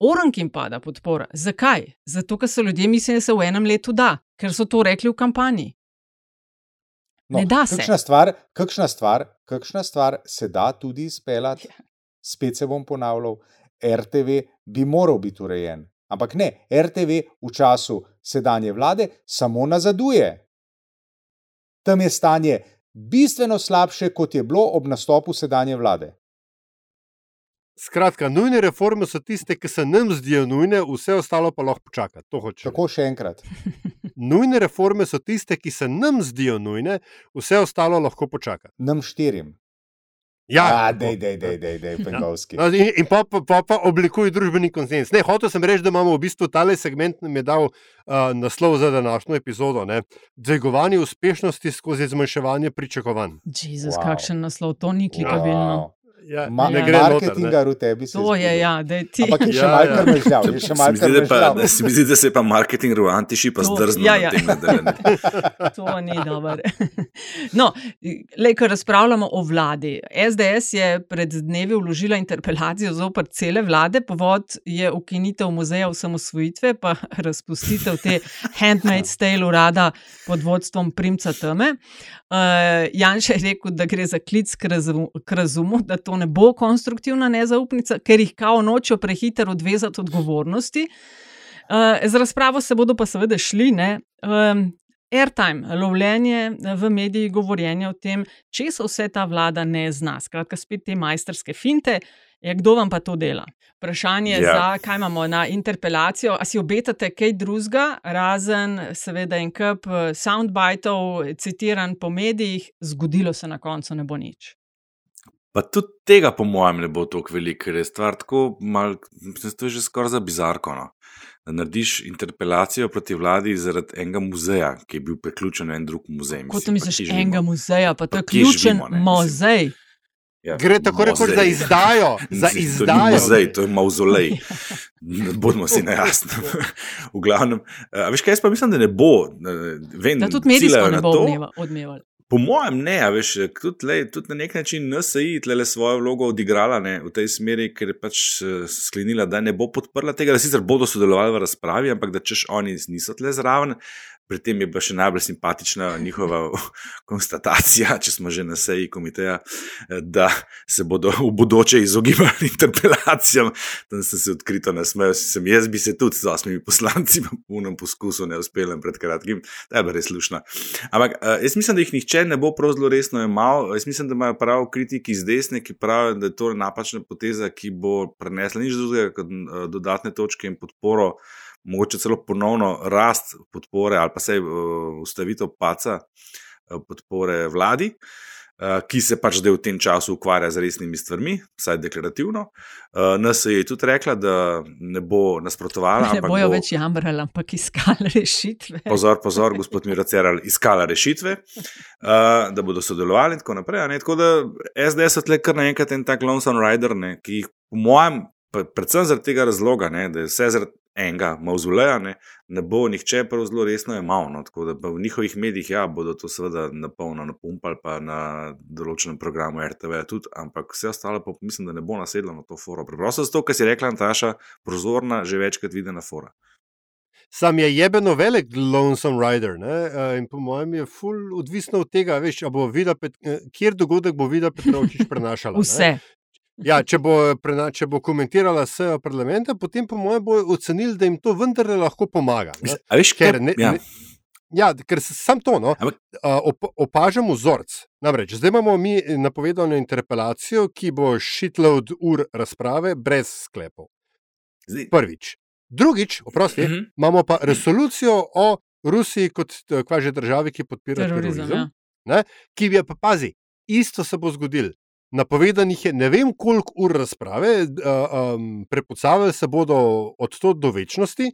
Orank jim pada podpora. Zakaj? Zato, ker so ljudje mislili, da se v enem letu da, ker so to rekli v kampanji. ne da se. No, Kakšna stvar, kakšna, stvar, kakšna stvar se da tudi izpeljati, spet se bom ponavljal, RTV bi moral biti urejen. Ampak ne, RTV v času sedanje vlade samo nazaduje. Tam je stanje bistveno slabše, kot je bilo ob nastopu sedanje vlade. Skratka, nujne reforme so tiste, ki se nam zdijo nujne, vse ostalo pa lahko počaka. To hočem. Tako še enkrat. Nujne reforme so tiste, ki se nam zdijo nujne, vse ostalo lahko počaka. Nam štirim. Ja, A, dej, dej, dej, dej, dej, Penkovski. No, in in pa, pa, pa, pa oblikuj družbeni konsens. Ne, hotel sem reči, da imamo v bistvu tale segment, nam je dal uh, naslov za današnjo epizodo. ne. Dvigovanje uspešnosti skozi zmanjševanje pričakovanj. Jezus, Wow. wow. kakšen naslov, to ni klikabilno. Wow. Ja, Ma, ne Ja. gre noter, v tebi se To je, ja, da je ti. Ampak je še Ja, malo ja. še Se mi zdi, da, pa, da se mi zdi, da se je pa marketing v Antiši pa zdrznil ja, na ja. To ni dobro. No, le, ko razpravljamo o vladi. SDS je pred dnevi vložila interpelacijo zoper cele vlade, povod je ukinitev muzeja osamosvojitve, pa razpustitev te Handmaid's Tale urada pod vodstvom Primca Teme. Uh, Janša je rekel, da gre za klic k razumu, k razumu, da to ne bo konstruktivna nezaupnica, ker jih kao nočejo prehiter odvezati odgovornosti. Uh, z razpravo se bodo pa seveda šli. Ne? Um, airtime, lovljenje v medijih, govorjenje o tem, če se vse ta vlada ne zna. Skratka, spet te majsterske finte. Je, kdo vam pa to dela? Vprašanje je, Ja. za kaj imamo na interpelacijo. A si obetate kaj drugega, razen seveda en kup eh, soundbitov, citiran po medijih, zgodilo se na koncu ne bo nič. Pa tudi tega, po mojem, ne bo tako veliko, ker je stvar tako mal, mislim, to je že skoraj za bizarko. No? Da narediš interpelacijo proti vladi zaradi enega muzeja, ki je bil priključen na en drug muzej. Kot Mislim, pa misliš, živimo? enega muzeja, pa to je ključen muzej. Ja, Gre tako rekoč za izdajo. Za Mislim, To izdajo. ni muzej, to je mauzolej. Bodimo si na jasnem. v glavnem, a veš kaj, jaz pa mislim, da ne bo. Vem, Da tudi medijsko ne bo to. odmeva- odmeval. Po mojem, ne, a veš, tudi, lej, tudi na nek način NSI tle svojo vlogo odigrala ne, v tej smeri, ker je pač eh, sklenila, da ne bo podprla tega, da sicer bodo sodelovali v razpravi, ampak da češ oni niso tle zraven. Pri tem je pa še najbolj simpatična njihova konstatacija, če smo že na seji komiteja, da se bodo v bodoče izogibali interpelacijam. Tam sem se odkrito nasmejal, sem jaz bi se tudi z osmimi poslanci v punem poskusu ne uspel pred kratkim, da je bila res slušna. Ampak jaz mislim, da jih nihče ne bo prav zelo resno imel. Jaz mislim, da imajo prav kritiki iz desne, ki pravijo, da je to napačna poteza, ki bo prenesla nič drugega kot dodatne točke in podporo mogoče celo ponovno rast podpore ali pa se ustavitev paca podpore vladi, ki se pač zdaj v tem času ukvarja z resnimi stvarmi, vsaj deklarativno. NS je tudi rekla, da ne bo nasprotovala. Ne bojo bo, več jamrali, ampak iskali rešitve. Pozor, pozor, gospod Miracer, iskala rešitve, da bodo sodelovali in tako naprej. Ne? Tako da SDS je tle kar naenkrat en tak lonesome rider, ne? ki jih, po mojem, predvsem zaradi tega razloga, ne? da je vse zaradi enega mauzoleja, ne, ne bo nihče prav zelo resno imel. No, tako da v njihovih medijih ja, bodo to seveda napolno napumpali, pa na določenem programu RTV tudi, ampak vse ostalo pa mislim, da ne bo nasedlo na to foro. Preprosto zato, ker si rekla Nataša, prozorna, že večkrat videna fora. Sam je jebeno velik Lonesome Rider ne? in po mojem je ful odvisno od tega, veš, bo videl, kjer dogodek bo videl Petrovčič prenašala. Vse. Ne? Ja, če, bo, če bo komentirala sejo parlamenta, potem po mojem bo ocenili, da jim to vendarle lahko pomaga. Veš, ker, ne, ja. ne, ja, ker sam to no, op, opažamo vzorc. Namreč, zdaj imamo mi napovedano interpelacijo, ki bo shitload ur razprave brez sklepov. Prvič. Drugič, oprosti, uh mhm. -huh. imamo pa resolucijo o Rusiji kot kvaže državi, ki podpira terorizem. terorizem ja. Ki bi pa pazi, isto se bo zgodilo napovedanih je ne vem koliko ur razprave, um, prepucavali se bodo od to do večnosti,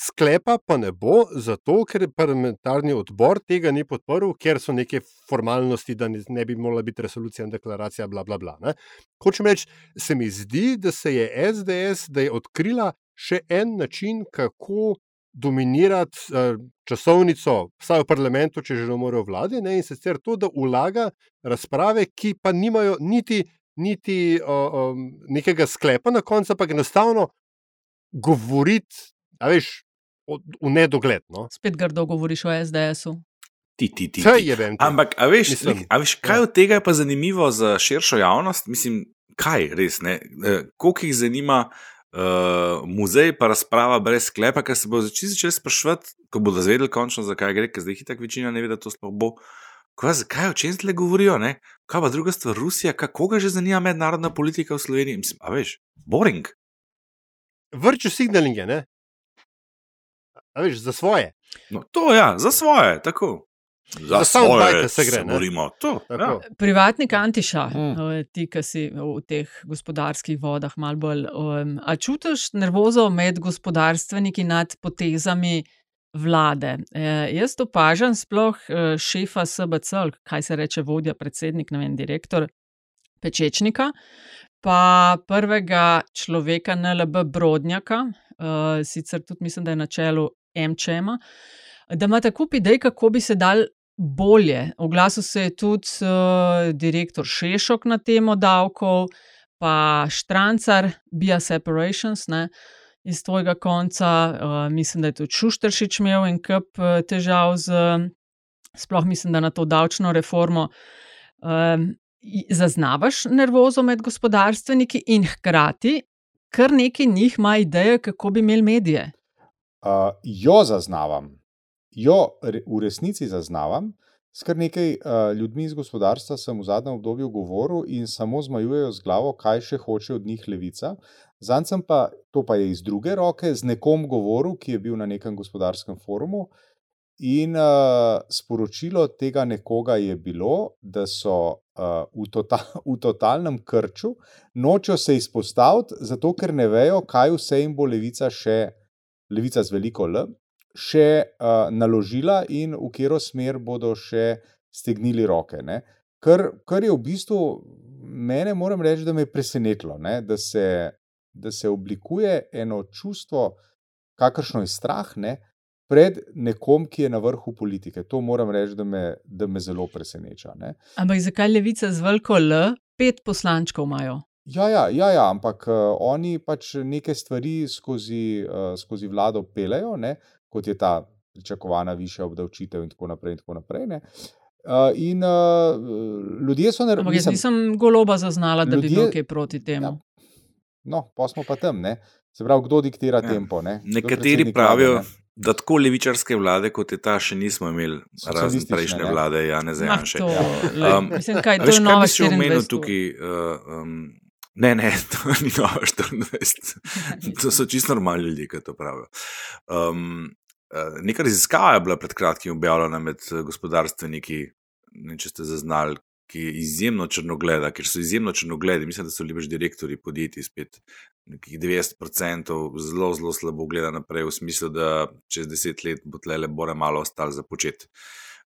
sklepa pa ne bo, zato ker parlamentarni odbor tega ni podporil, ker so neke formalnosti, da ne bi mogla biti resolucija in deklaracija, bla, bla, bla. Ne. Hočem reči, se mi zdi, da se je SDS, da je odkrila še en način, kako dominirati uh, časovnico, vsaj v parlamentu, če že ne morejo vlade, ne, in sicer to, da vlaga razprave, ki pa nimajo niti, niti uh, um, nekega sklepa na koncu, ampak enostavno govoriti, a veš, o, v nedogled. No. Spet grdo govoriš o SDS-u. Ti, ti, ti, ti. Ampak, a veš, Mislim, a veš, kaj ja. od tega je pa zanimivo za širšo javnost? Mislim, kaj res ne? Eh, koliko jih zanima? Uh, muzej, pa razprava brez sklepa, ker se bo začeli sprašovati, ko bodo zvedeli končno, zakaj gre, ker zdaj jih tako večina ne ve, da to sploh bo. Kaj, zakaj o čem zdaj govorijo? Ne? Kaj pa druga stvar, Rusija, koga že zanima mednarodna politika v Sloveniji? Mislim, a veš, boring. Vrču signalinge, ne? A veš, za svoje. No, to ja, za svoje, tako. Za svoje, se gre. Borimo, to, ja. Privatnik Antiša, hmm. ti, ki si v teh gospodarskih vodah, malo bolj. Um, a čutiš nervozo med gospodarstveniki nad potezami vlade? E, jaz opažam sploh e, šefa SBC, kaj se reče vodja, predsednik, ne vem, direktor Pečečnika, pa prvega človeka NLB Brodnjaka, e, sicer tudi mislim, da je na čelu MČM. Da ima tako idej, kako bi se dal bolje. Oglasil se je tudi uh, direktor Šešok na temo davkov, pa Štrancar, Bia Separations, ne, iz tvojega konca. Uh, mislim, da je tudi Šuštršič imel en kup uh, težav z, sploh mislim, da na to davčno reformo. Um, zaznavaš nervozo med gospodarstveniki in hkrati, kar nekaj njih ima ideje, kako bi imeli medije. Uh, jo zaznavam jo v resnici zaznavam. S kar nekaj uh, ljudmi iz gospodarstva sem v zadnjem obdobju govoril in samo zmajujejo z glavo, kaj še hoče od njih levica. Zanj sem pa, to pa je iz druge roke, z nekom govoril, ki je bil na nekem gospodarskem forumu. In uh, sporočilo tega nekoga je bilo, da so uh, v, tota v totalnem krču, nočejo se izpostaviti, zato ker ne vejo, kaj vse jim bo levica še, levica z veliko L, še uh, naložila in v katero smer bodo še stegnili roke. Kar, kar je v bistvu mene, moram reči, da me je presenetilo, ne? da se, da se oblikuje eno čustvo, kakršno je strah. Ne? Pred nekom, ki je na vrhu politike. To moram reči, da me, da me zelo preseneča. Ne? Ampak zakaj levica z veliko L, pet poslančkov imajo? Ja, ja, ja, ja ampak uh, oni pač neke stvari skozi, uh, skozi vlado pelejo, ne? Kot je ta pričakovana višja obdavčitev, in tako naprej. In, tako naprej uh, in uh, ljudje so naredili. Jaz nisem goloba zaznala, da ljudje, bi bil kaj proti temu. Ja, no, pa smo pa tam. Ne? Se pravi, kdo diktira ja. tempo? Ne? Nekateri pravijo, vlade, ne? da tako levičarske vlade, kot je ta, še nismo imeli, razen prejšnje ne? vlade, ja, ne znam še. Um, Mislim, kaj, veš, kaj bi še omenil tukaj? Uh, um, Ne, ne, to ni noč 24. To so čisto normalni ljudje, ki to pravijo. Um, neka raziskava je bila pred kratkim objavljena med gospodarstveniki, ne, če ste zaznali, ki je izjemno črnogleda, ker so izjemno črnogledi. Mislim, da so bili že direktori podjetij, spet nekih 90%, zelo, zelo slabo gleda naprej, v smislu, da čez deset let bo tle le bore malo ostalo za počet.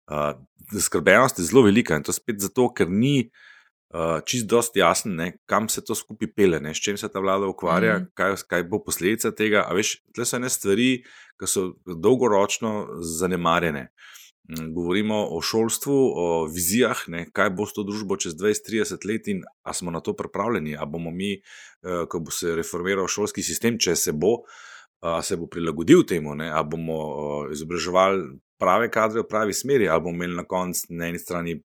Uh, skrbenost je zelo velika in to spet zato, ker ni uh, čist dosti jasno, ne, kam se to skupaj pele, ne, s čim se ta vlada ukvarja, mm. kaj, kaj bo posledica tega. A veš, tle so ene stvari, ki so dolgoročno zanemarjene. Mm, govorimo o šolstvu, o vizijah, ne, kaj bo s to družbo čez 20-30 let, in ali smo na to pripravljeni, ali bomo mi, eh, ko bo se reformiral šolski sistem, če se bo, se bo prilagodil temu, ali bomo izobraževali prave kadre v pravi smeri, ali bomo imeli na koncu na eni strani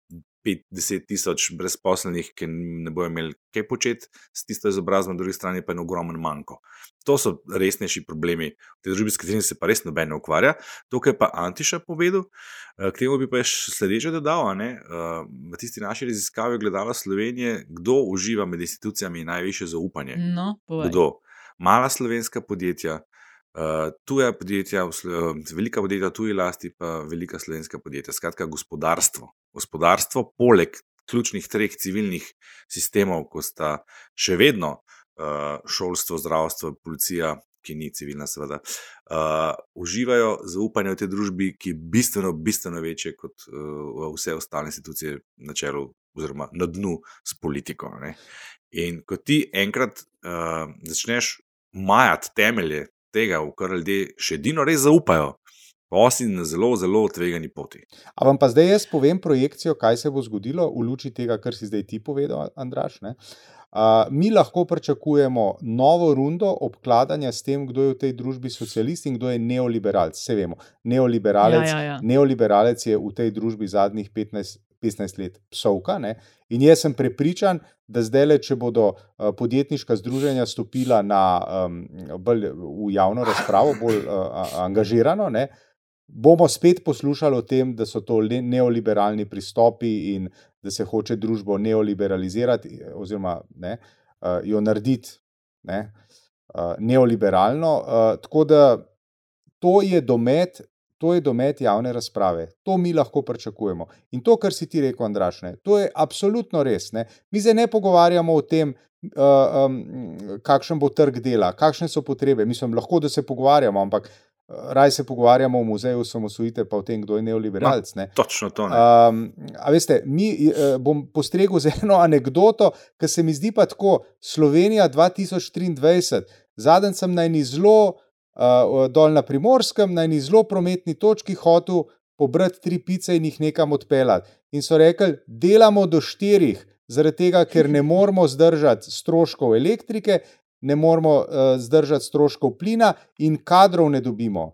5-10 tisoč brezposlenih, ki ne bojo imeli kaj početi s tisto izobrazbo, na drugi strani pa je ogromen manjko. To so resnejši problemi v tej družbi, s katerimi se pa res noben ne ukvarja. To, kar je pa Antiša povedal, eh, k temu bi pa še sledeče dodal. Ne? Eh, v tisti naši raziskavi gledala Slovenije, kdo uživa med institucijami najviše zaupanje. No, kdo? Mala slovenska podjetja, Uh, tuja podjetja, velika podjetja, tuji lasti, pa velika slovenska podjetja. Skratka, gospodarstvo. Gospodarstvo, poleg ključnih treh civilnih sistemov, kot sta še vedno uh, šolstvo, zdravstvo, policija, ki ni civilna, seveda, uh, uživajo zaupanje v tej družbi, ki je bistveno, bistveno večje kot uh, vse ostale institucije na čelu, oziroma na dnu s politiko. Ne? In ko ti enkrat uh, začneš majati temelje tega, v kar ljudje še edino res zaupajo. Pa si na zelo, zelo tvegani poti. A vam pa zdaj jaz povem projekcijo, kaj se bo zgodilo v luči tega, kar si zdaj ti povedal, Andraš. Uh, mi lahko pričakujemo novo rundo obkladanja s tem, kdo je v tej družbi socialist in kdo je neoliberalec. Vse vemo, neoliberalec, ja, ja, ja. neoliberalec je v tej družbi zadnjih 15, 15 let psovka. Ne? In jaz sem prepričan, da zdaj, le, če bodo podjetniška združenja stopila na, um, bolj v javno razpravo, bolj uh, angažirano, ne? Bomo spet poslušali o tem, da so to neoliberalni pristopi in da se hoče družbo neoliberalizirati, oziroma ne, uh, jo narediti ne, uh, neoliberalno. Uh, tako da to je domet To je domet javne razprave, to mi lahko pričakujemo. In to, kar si ti rekel, Andraš, ne, to je absolutno res. Ne. Mi se ne pogovarjamo o tem, uh, um, kakšen bo trg dela, kakšne so potrebe. Mislim, lahko da se pogovarjamo, ampak uh, raje se pogovarjamo v muzeju samosvojitve, pa o tem, kdo je neoliberalc. Ne. No, točno to. Um, a veste, mi uh, bom postregel z eno anegdoto, ki se mi zdi pa tako: Slovenija 2023, zadnjič sem na eni zelo uh, dol na primorskem, na eni zelo prometni točki, hotel pobrati tri pice in jih nekam odpeljati. In so rekli, delamo do štirih, zaradi tega, ker ne moremo zdržati stroškov elektrike, ne moremo uh, zdržati stroškov plina in kadrov ne dobimo.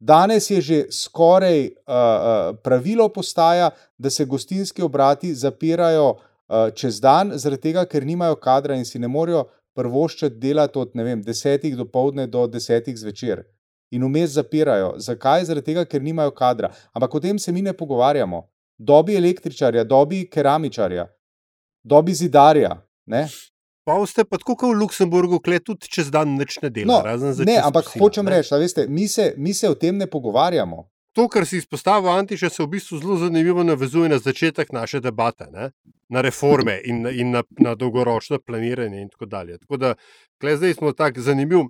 Danes je že skoraj uh, pravilo postaja, da se gostinski obrati zapirajo uh, čez dan, zaradi tega, ker nimajo kadra in si ne morejo prvoščati delati od vem, desetih do povdne do desetih zvečer. In vmes zapirajo. Zakaj? Zaradi tega, ker nimajo kadra. Ampak o tem se mi ne pogovarjamo. Dobi električarja, dobi keramičarja, dobi zidarja. Ne? Pa ste pa tako kot v Luksemburgu, kle tudi čez dan neč ne delajo. No, ne, ampak posila, hočem reči, da mi, mi se o tem ne pogovarjamo. To, kar si izpostavil, Antiša, se v bistvu zelo zanimivo navezuje na začetek naše debate, ne? na reforme in, in na, na dolgoročno planiranje. In tako dalje. Tako da, zdaj smo tako zanimiv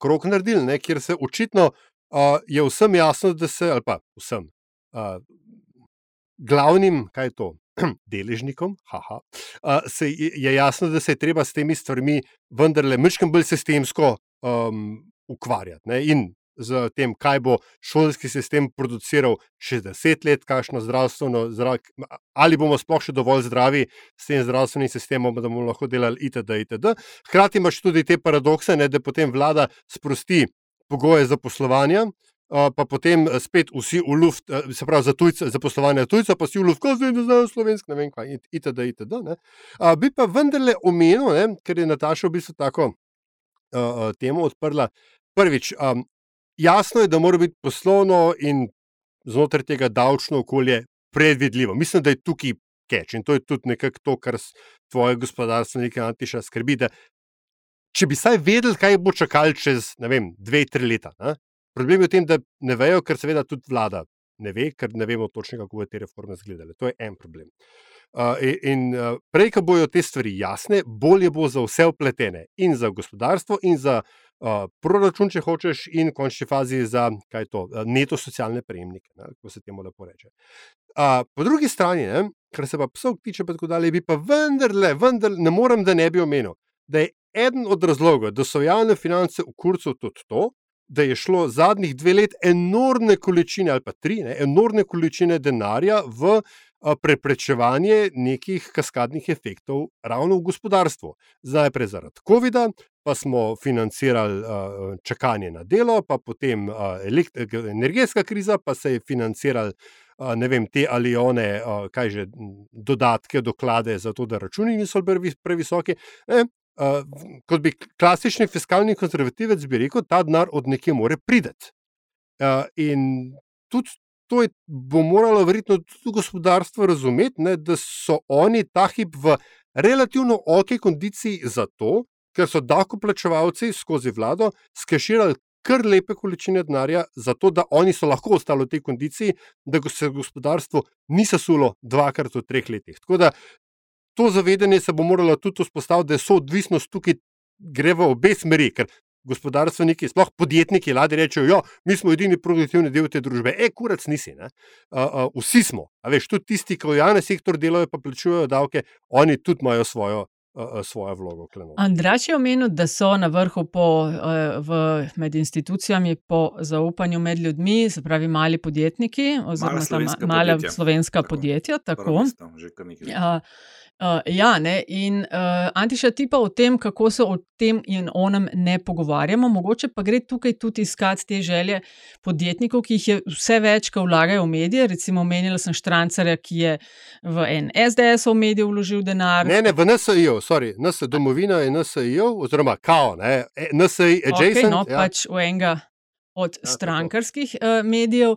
krok naredili, ne? kjer se očitno uh, je vsem jasno, da se, ali pa vsem, uh, glavnim, kaj je to, deležnikom, haha, uh, se je jasno, da se je treba s temi stvarmi vendarle mečkam bolj sistemsko um, ukvarjati. Ne? In z tem, kaj bo šolski sistem produciral čez deset let, kakšno zdravstveno, zdrav, ali bomo sploh še dovolj zdravi s tem zdravstvenim sistemom, da bomo lahko delali itd. itd. Hkrati imaš tudi te paradokse, ne, da potem vlada sprosti pogoje za poslovanje. Pa potem spet vsi v luft, uh, se pravi za, tujce, za poslovanje tujcev, pa vsi v luft, ko zdaj ne znajo slovensko, ne vem kaj, itd. itd. Uh, bi pa vendarle omenil, ne, ker je Nataša v bistvu tako uh, temo odprla. Prvič, um, jasno je, da mora biti poslovno in znotraj tega davčno okolje predvidljivo. Mislim, da je tukaj keč in to je tudi nekako to, kar tvoje gospodarstvo, nekaj antiša skrbi. Če bi saj vedeli, kaj bo čakalo čez vem, dve, tri leta. Ne? Problem je v tem, da ne vejo, ker seveda tudi vlada ne ve, ker ne vemo točno, kako bodo te reforme izgledale. To je en problem. Uh, in uh, prej, ko bojo te stvari jasne, bolje bo za vse upletene, in za gospodarstvo, in za uh, proračun, če hočeš, in v končni fazi za to, uh, neto socialne prejemnike, kako se temu lepo reče. Uh, po drugi strani, ne, kar se pa psov tiče, pa tako dalje, bi pa vendarle, vendar, ne morem, da ne bi omenil, da je eden od razlogov, da so javne finance v kurcu tudi to, da je šlo zadnjih dve let enormne količine, ali pa tri, ne, enormne količine denarja v preprečevanje nekih kaskadnih efektov ravno v gospodarstvu. Najprej zaradi COVID-a, pa smo financirali čakanje na delo, pa potem energetska kriza, pa se je financirali. Ne vem, te ali one, kaj že, dodatke, doklade, zato da računi niso previsoki. Ne, kot bi klasični fiskalni konzervativec bi rekel, ta denar od nekje more priti. In tudi to je, bo moralo verjetno tudi gospodarstvo razumeti, ne, da so oni ta hip v relativno ok kondiciji zato, ker so davkoplačevalci skozi vlado skeširali kar lepe količine denarja, zato da oni so lahko ostali v tej kondiciji, da se gospodarstvo ni sesulo dvakrat v treh letih. Tako da to zavedanje se bo moralo tudi vzpostaviti, da je soodvisnost tukaj. Gre v obe smeri, ker gospodarstveniki, sploh podjetniki, ladi rečejo, da ja, mi smo edini produktivni del te družbe. E, kurac nisi. Uh, uh, vsi smo. A veš, tudi tisti, ki v javnem sektorju delajo, pa plačujejo davke, oni tudi imajo svojo. Svojo vlogo. Andraš je omenil, da so na vrhu po, v, med institucijami po zaupanju med ljudmi, se pravi, mali podjetniki, oziroma mala, mala slovenska podjetja. Tako, podjetja Uh, ja, ne? in uh, Antiša ti pa o tem, kako se o tem in onem ne pogovarjamo, mogoče pa gre tukaj tudi iskati te želje podjetnikov, ki jih je vse več, ki vlagajo v medije. Recimo, omenila sem Štrancarja, ki je v en SDS-ov medij vložil denar. Ne, ne, v NSO, sorry, NS, domovina je NSO, oziroma kao, ne, NSO, adjacent. Okay, no, ja. pač v enega od ja, strankarskih uh, medijev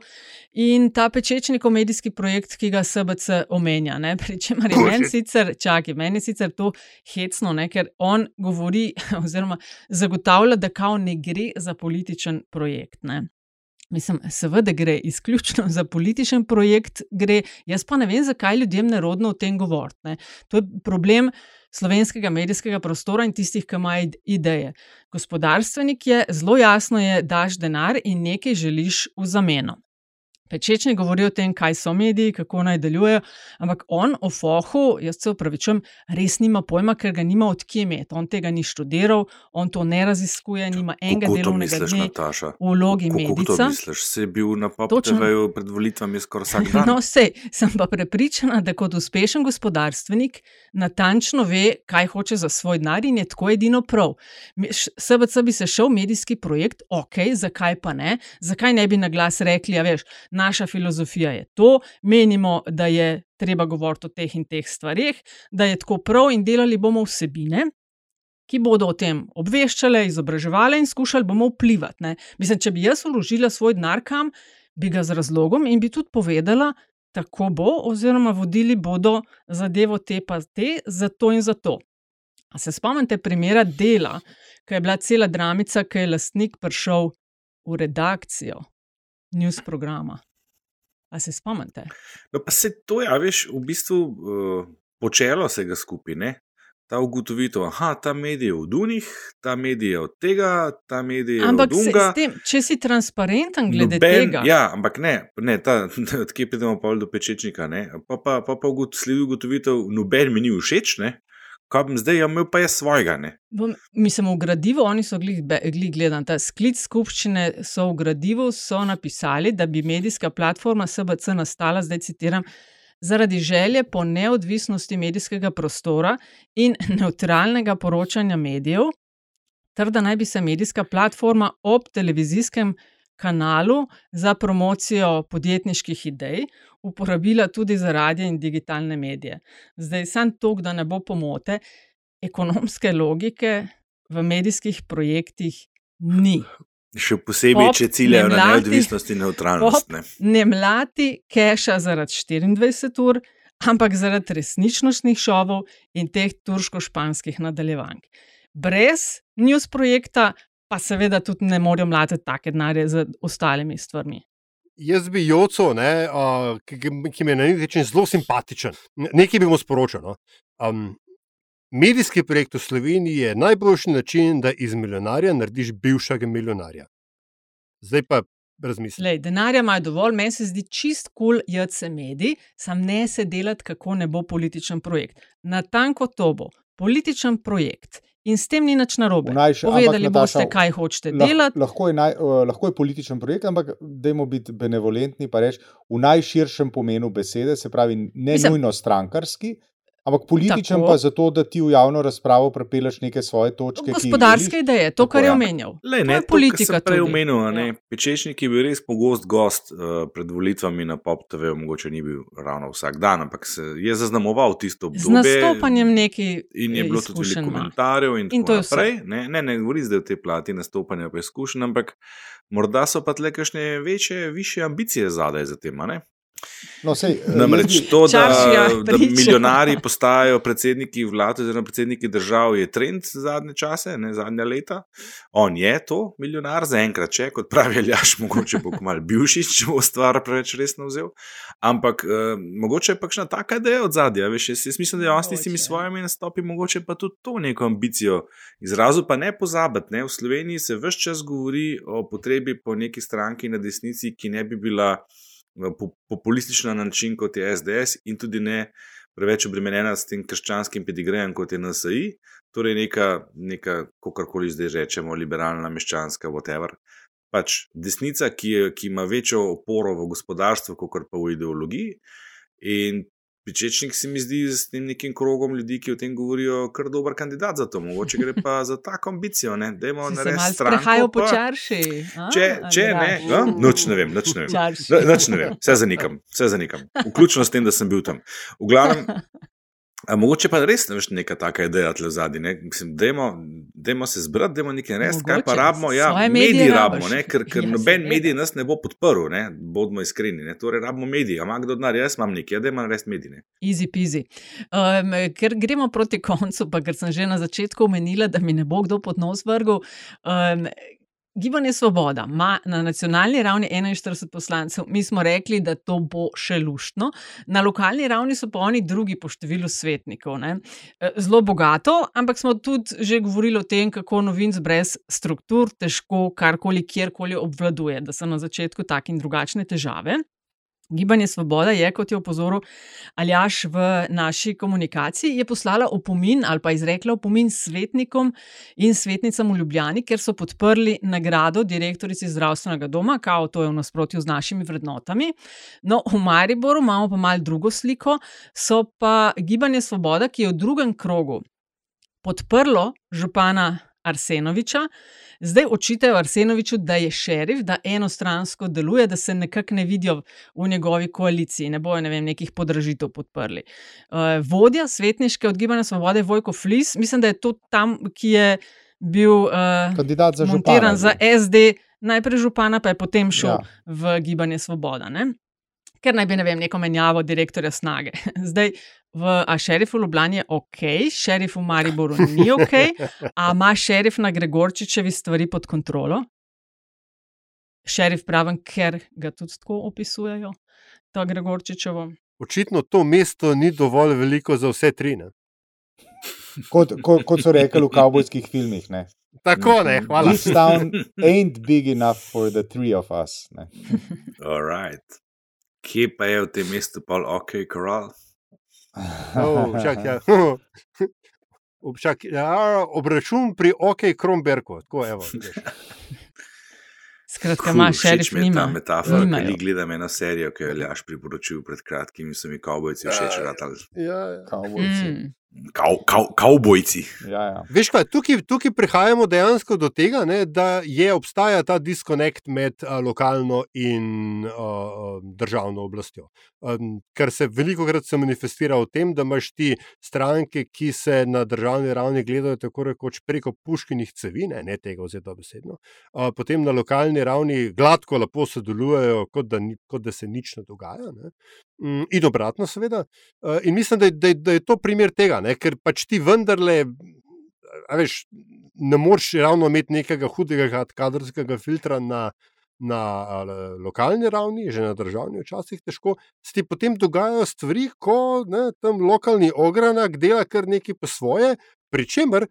in ta pečečnikov medijski projekt, ki ga SBC omenja. Pričemer je meni sicer, čakaj, meni je sicer to hecno, ne? ker on govori oziroma zagotavlja, da kao ne gre za političen projekt. Ne? Mislim, seveda gre izključno za političen projekt, gre, jaz pa ne vem, zakaj ljudem nerodno o tem govoriti. To je problem slovenskega medijskega prostora in tistih, ki imajo ideje. Gospodarstvenik je zelo jasno, da daš denar in nekaj želiš v zameno. Pečečni govori o tem, kaj so mediji, kako naj delujejo, ampak on o fohu, jaz se upravičujem, res nima pojma, ker ga nima odkje imeti. On tega ni študiral, on to ne raziskuje, nima enega delovnega dne v vlogi medica. Kako to misliš? Si bil na PopTV-ju pred volitvami skoraj vsak dan? No, sej, sem pa prepričana, da kot uspešen gospodarstvenik natančno ve, kaj hoče za svoj denar in je tako edino prav. SBC bi se šel medijski projekt, ok, zakaj pa ne? Zakaj ne bi na glas rekli, ja veš, naša filozofija je to, menimo, da je treba govoriti o teh in teh stvarih, da je tako prav, in delali bomo vsebine. Ki bodo o tem obveščale, izobraževale in skušali bomo vplivati. Mislim, če bi jaz uložila svoj denar kam, bi ga z razlogom in bi tudi povedala, tako bo, oziroma vodili bodo zadevo te pa te, za to in za to. A se spomnite primera dela, ki je bila cela dramica, ki je lastnik prišel v redakcijo news programa. A se spomnite? No, pa se to je, veš, v bistvu uh, počelo se ga skupaj, ne? Ta ugotovitev, da ta medij je v Dunih, ta medij je od tega, ta medij je ampak od Dunga. Tem, če si transparenten glede Noben, tega. Ja, ampak ne, ne odkje pridemo pa do pečečnika. Pa pa, pa, pa sledi ugotovitev, noben mi ni všeč, ne? Kaj bom zdaj, ja, imel pa je svojega. Bom, mislim, v gradivu, oni so gledali, gledali ta sklic skupščine, so v gradivu so napisali, da bi medijska platforma SBC nastala, zdaj citiram, zaradi želje po neodvisnosti medijskega prostora in neutralnega poročanja medijev, ter da naj bi se medijska platforma ob televizijskem kanalu za promocijo podjetniških idej uporabila tudi za radio in digitalne medije. Zdaj, sam to, da ne bo pomote, ekonomske logike v medijskih projektih ni. Še posebej, Pop če ciljajo ne na mlati- neodvisnost in neutralnost. Ne. ne mlati keša zaradi 24 ur, ampak zaradi resničnostnih šovov in teh turško-španskih nadaljevank. Brez news projekta pa seveda tudi ne morejo mlatiti take denarje z ostalimi stvarmi. Jaz bi Joco, ne, a, ki, ki- mi je na nek način zelo simpatičen, Ne- nekaj bi mu sporočil. No. Um, medijski projekt v Sloveniji je najboljši način, da iz milijonarja narediš bivšega milijonarja. Zdaj pa razmisli. Denarja imajo dovolj, meni se zdi čist kul, cool jadce mediji, sam ne se delati, kako ne bo političen projekt. Natanko to bo političen projekt in s tem ni nič narobe. Najš- ampak, Povedali Nataša, boste, kaj hočete lah- delati. Lahko je, naj, uh, lahko je političen projekt, ampak dajmo biti benevolentni in reči v najširšem pomenu besede, se pravi, ne Mislim, nujno strankarski, ampak političen Tako. pa zato, da ti v javno razpravo prepeleš neke svoje točke. Gospodarske ideje, to, Tako, kar je ja. omenjal. Le, To ne, je to, kar politika sem prej omenil, a ne, Ja. Pečečnik je bil res pogost gost uh, pred volitvami na Pop TV, mogoče ni bil ravno vsak dan, ampak se je zaznamoval tisto Z obdobje. nastopanjem neki In je bilo tudi veliko komentarjev, in, In tako to je vse. naprej. Ne, ne, ne govori zdaj o tej plati nastopanja, pa izkušenj, ampak morda so pa tle kakšne večje, više ambicije zadaj za tem. a ne? No, sej, eh, Namreč to, da, Čaršija da milijonari postajajo predsedniki vlad, oziroma predsedniki držav, je trend zadnje čase, ne zadnja leta. On je to milijonar, zaenkrat, če kot pravi Aljaš, mogoče bo kmalu bivši, če bo stvar preveč resno vzel. Ampak eh, mogoče je pa kakšna taka ideja od zadja. Veš, jaz, jaz mislim, da je on s tistimi svojimi nastopi mogoče pa tudi to neko ambicijo izrazil. Pa ne pozabiti, ne, v Sloveniji se vse čas govori o potrebi po neki stranki na desnici, ki ne bi bila populistična na način, kot je SDS, in tudi ne preveč obremenjena s tem krščanskim pedigrejem, kot je NSI, torej neka, neka kakorkoli zdaj rečemo, liberalna, meščanska, whatever. Pač desnica, ki, je, ki ima večjo oporo v gospodarstvu, kot pa v ideologiji. In Pičečnik se mi zdi s tem nekim krogom ljudi, ki o tem govorijo, kar dober kandidat za to. Mogoče gre pa za tako ambicijo, ne? Si se narediti malo stranko. sprehajal po čarši. a, Če, če ne, ja? noč ne vem, noč ne vem. No, Nič ne vem, vse zanikam, vse zanikam. Vključno s tem, da sem bil tam. V glavnem, a mogoče pa res ne veš neka taka ideja tle zadnji. Ne? Mislim, dajmo, dajmo se zbrati, dajmo nekaj narediti, kaj pa rabimo. Ja, mediji rabimo, ne? ker, ker Ja, noben medij nas ne bo podprl, ne? bodimo iskreni. Ne? Torej, rabimo medije. A ima kdo denar, jaz imam nekaj, ja, dajmo narediti medije. Easy peasy. Um, ker gremo proti koncu, pa ker sem že na začetku omenila, da mi ne bo kdo pod nos vrgel. Um, Gibanje Svoboda ima na nacionalni ravni 41 poslancev, mi smo rekli, da to bo še luštno, na lokalni ravni so pa oni drugi po številu svetnikov. Ne? E, Zelo bogato, ampak smo tudi že govorili o tem, kako novinc brez struktur težko karkoli, kjerkoli obvladuje, da so na začetku take in drugačne težave. Gibanje Svoboda je, kot je opozoril Aljaš v naši komunikaciji, je poslala opomin ali pa izrekla opomin svetnikom in svetnicam v Ljubljani, ker so podprli nagrado direktorici zdravstvenega doma, kao to je v nasprotju z našimi vrednotami. No, v Mariboru imamo pa mal drugo sliko, so pa Gibanje Svoboda, ki je v drugem krogu podprlo župana Arsenoviča, zdaj očitajo Arsenoviču, da je šerif, da enostransko deluje, da se nekako ne vidijo v njegovi koaliciji, ne bojo ne vem, nekih podražitev podprli. Uh, vodja svetniške od Gibanja Svobode Vojko Flis, mislim, da je to tam, ki je bil uh, Kandidat za župana. za SD, najprej župana, pa je potem šel ja. v Gibanje Svoboda. Ne? Ker naj bi ne vem, neko menjavo direktorja snage. Zdaj, v, a šerif v Ljubljani je ok, šerif v Mariboru ni ok, a ima šerif na Gregorčičevi stvari pod kontrolo? Šerif pravim, ker ga tudi tako opisujejo, to Gregorčičevo. Očitno to mesto ni dovolj veliko za vse tri. Ne? Kot, kot, kot so rekli v kavbojskih filmih. Ne. Tako ne, hvala. This town ain't big enough for the three of us. Ne. Alright. Kje pa je v tem mestu pol OK koral? Oh, čak, ja. Občak, ja, obračun pri OK Kromberku. Tako, evo. Skratka, Cool, ima všeč šerif, mi ta nima. metafora, nimajo. ni gledam eno serijo, ki jo je Ljaš priporočil pred kratkim in so mi kavbojci všeč Ja, ratali. ja, ja. Kavbojci. Mm. Kavbojci. Ja, ja. Veš kaj, tukaj, tukaj prihajamo dejansko do tega, ne, da je obstaja ta diskonekt med a, lokalno in a, a, državno oblastjo. Um, kar se veliko krat se manifestira v tem, da imaš ti stranke, ki se na državni ravni gledajo tako rekoč preko puškinih cevi, ne, ne tega vzeti dobesedno, a, potem na lokalni ravni gladko, lepo sodelujejo, kot da, ni, kot da se nič ne dogaja. Ne. Mm, In obratno, seveda. Uh, In mislim, da da, da je to primer tega, ne? ker pač ti vendarle, veš, ne moreš ravno imeti nekega hudega kadrovskega filtra na, na lokalni ravni, že na državni, včasih težko. Se ti potem dogajajo stvari, ko ne, tam lokalni ogranak dela kar nekaj po svoje, pri čemer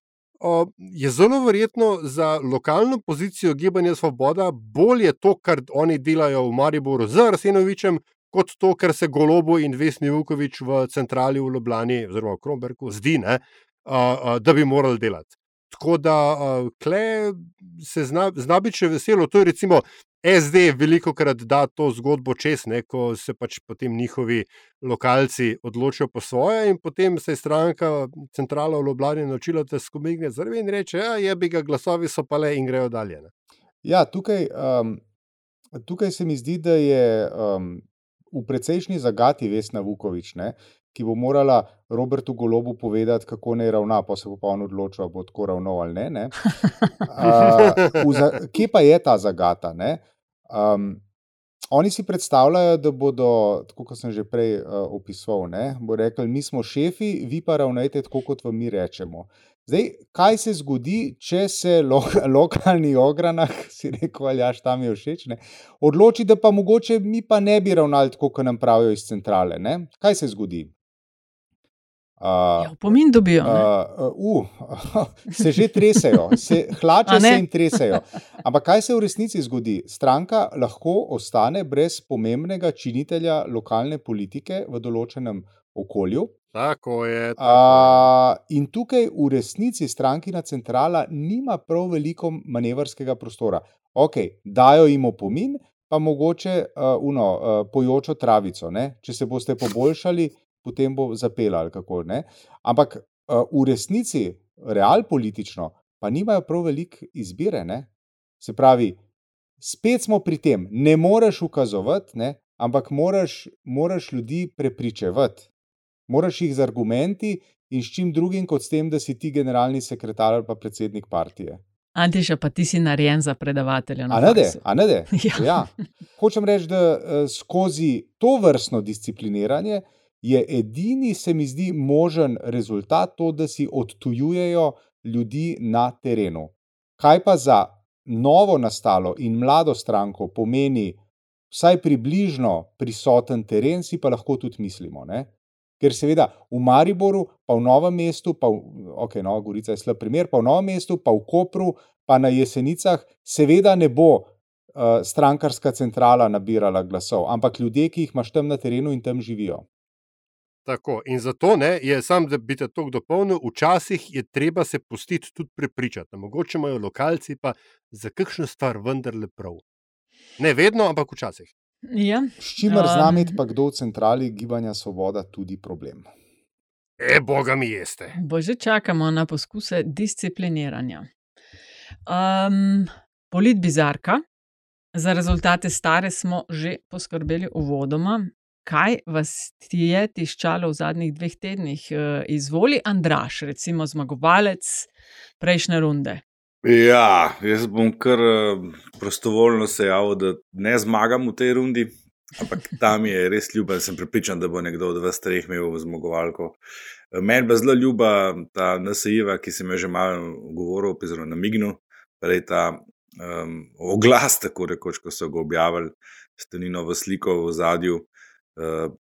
je zelo verjetno za lokalno pozicijo Gibanja Svoboda bolje to, kar oni delajo v Mariboru z Arsenovičem, kot to, kar se Golobo in Vesni Vukovič v centrali v Ljubljani, oziroma v Kromberku, zdi, ne, a, a, da bi morali delati. Tako da a, kle se zna, zna biti še veselo. To je recimo SD veliko krat da to zgodbo čez, ne, ko se pač potem njihovi lokalci odločijo po svoje, in potem se je stranka centrala v Ljubljani naučila, da se skomigne zraven in reče: Ja, je bi ga glasovi so pa le in grejo dalje. Ne. Ja, tukaj, um, tukaj se mi zdi, da je um, v precejšnji zagati Vesna Vukovič, ne, ki bo morala Robertu Golobu povedati, kako naj ravna, pa se bo pa on odločil, bo tako ravnal ali ne. ne. Uh, za, kje pa je ta zagata? Ne? Um, oni si predstavljajo, da bodo, tako kot sem že prej uh, opisoval, ne, bo rekel, mi smo šefi, vi pa ravnajte tako, kot vam mi rečemo. Zdaj, kaj se zgodi, če se lo, lokalni ogranak, si rekel, ali jaš tam je všeč, ne, odloči, da pa mogoče mi pa ne bi ravnali tako, kot nam pravijo iz centrale. Ne? Kaj se zgodi? Uh, ja, pomin dobijo. Uh, uh, uh, se že tresajo, se hlače se jim tresajo. Ampak kaj se v resnici zgodi? Stranka lahko ostane brez pomembnega činitelja lokalne politike v določenem okolju. Tako je. Tako. Uh, in tukaj v resnici strankina centrala nima prav veliko manevrskega prostora. Ok, dajo jim opomin, pa mogoče uh, uno, uh, pojočo travico. Ne? Če se boste poboljšali, potem bo zapeljal. Kako, Ampak uh, v resnici, real politično, pa nimajo prav veliko izbire. Ne? Se pravi, spet smo pri tem, ne moreš ukazovati, ne? ampak moraš, moraš ljudi prepričevati. Moraš jih z argumenti in s čim drugim, kot s tem, da si ti generalni sekretar ali pa predsednik partije. Antiša, pa ti si narejen za predavatelja. A ne, de, a ne, de. Ja. Ja. Hočem reči, da uh, skozi to vrstno discipliniranje je edini, se mi zdi, možen rezultat to, da si odtujujejo ljudi na terenu. Kaj pa za novo nastalo in mlado stranko pomeni vsaj približno prisoten teren, si pa lahko tudi mislimo. Ne? Ker seveda v Mariboru, pa v Novem mestu, pa v, ok, Nova Gorica je slab primer, pa v Novem mestu, pa v Kopru, pa na Jesenicah, seveda ne bo uh, strankarska centrala nabirala glasov, ampak ljudje, ki jih imaš tam na terenu in tam živijo. Tako, in zato ne, je sam, da bi te to dopolnil, včasih je treba se pustiti tudi prepričati. Mogoče imajo lokalci pa za kakšno stvar vendarle prav. Ne vedno, ampak včasih. Ja. S čimer um, znameti pa kdo v centrali gibanja Svoboda tudi problem. E, boga mi jeste. Bože, čakamo na poskuse discipliniranja. Um, polit bizarka. Za rezultate stare smo že poskrbeli uvodoma, kaj vas je tiščalo v zadnjih dveh tednih? Izvoli, Andraš, recimo zmagovalec prejšnje runde. Ja, jaz bom kar prostovoljno se javil, da ne zmagam v tej rundi, ampak tam je res ljubezen. Sem pripričan, da bo nekdo od vas treh imel zmagovalko. Meni pa zelo ljuba ta NSA, ki sem jo že malo govoril, oziroma namignil, prej ta um, oglas, tako rekoč, ko so ga objavili, stenino v sliko v zadju.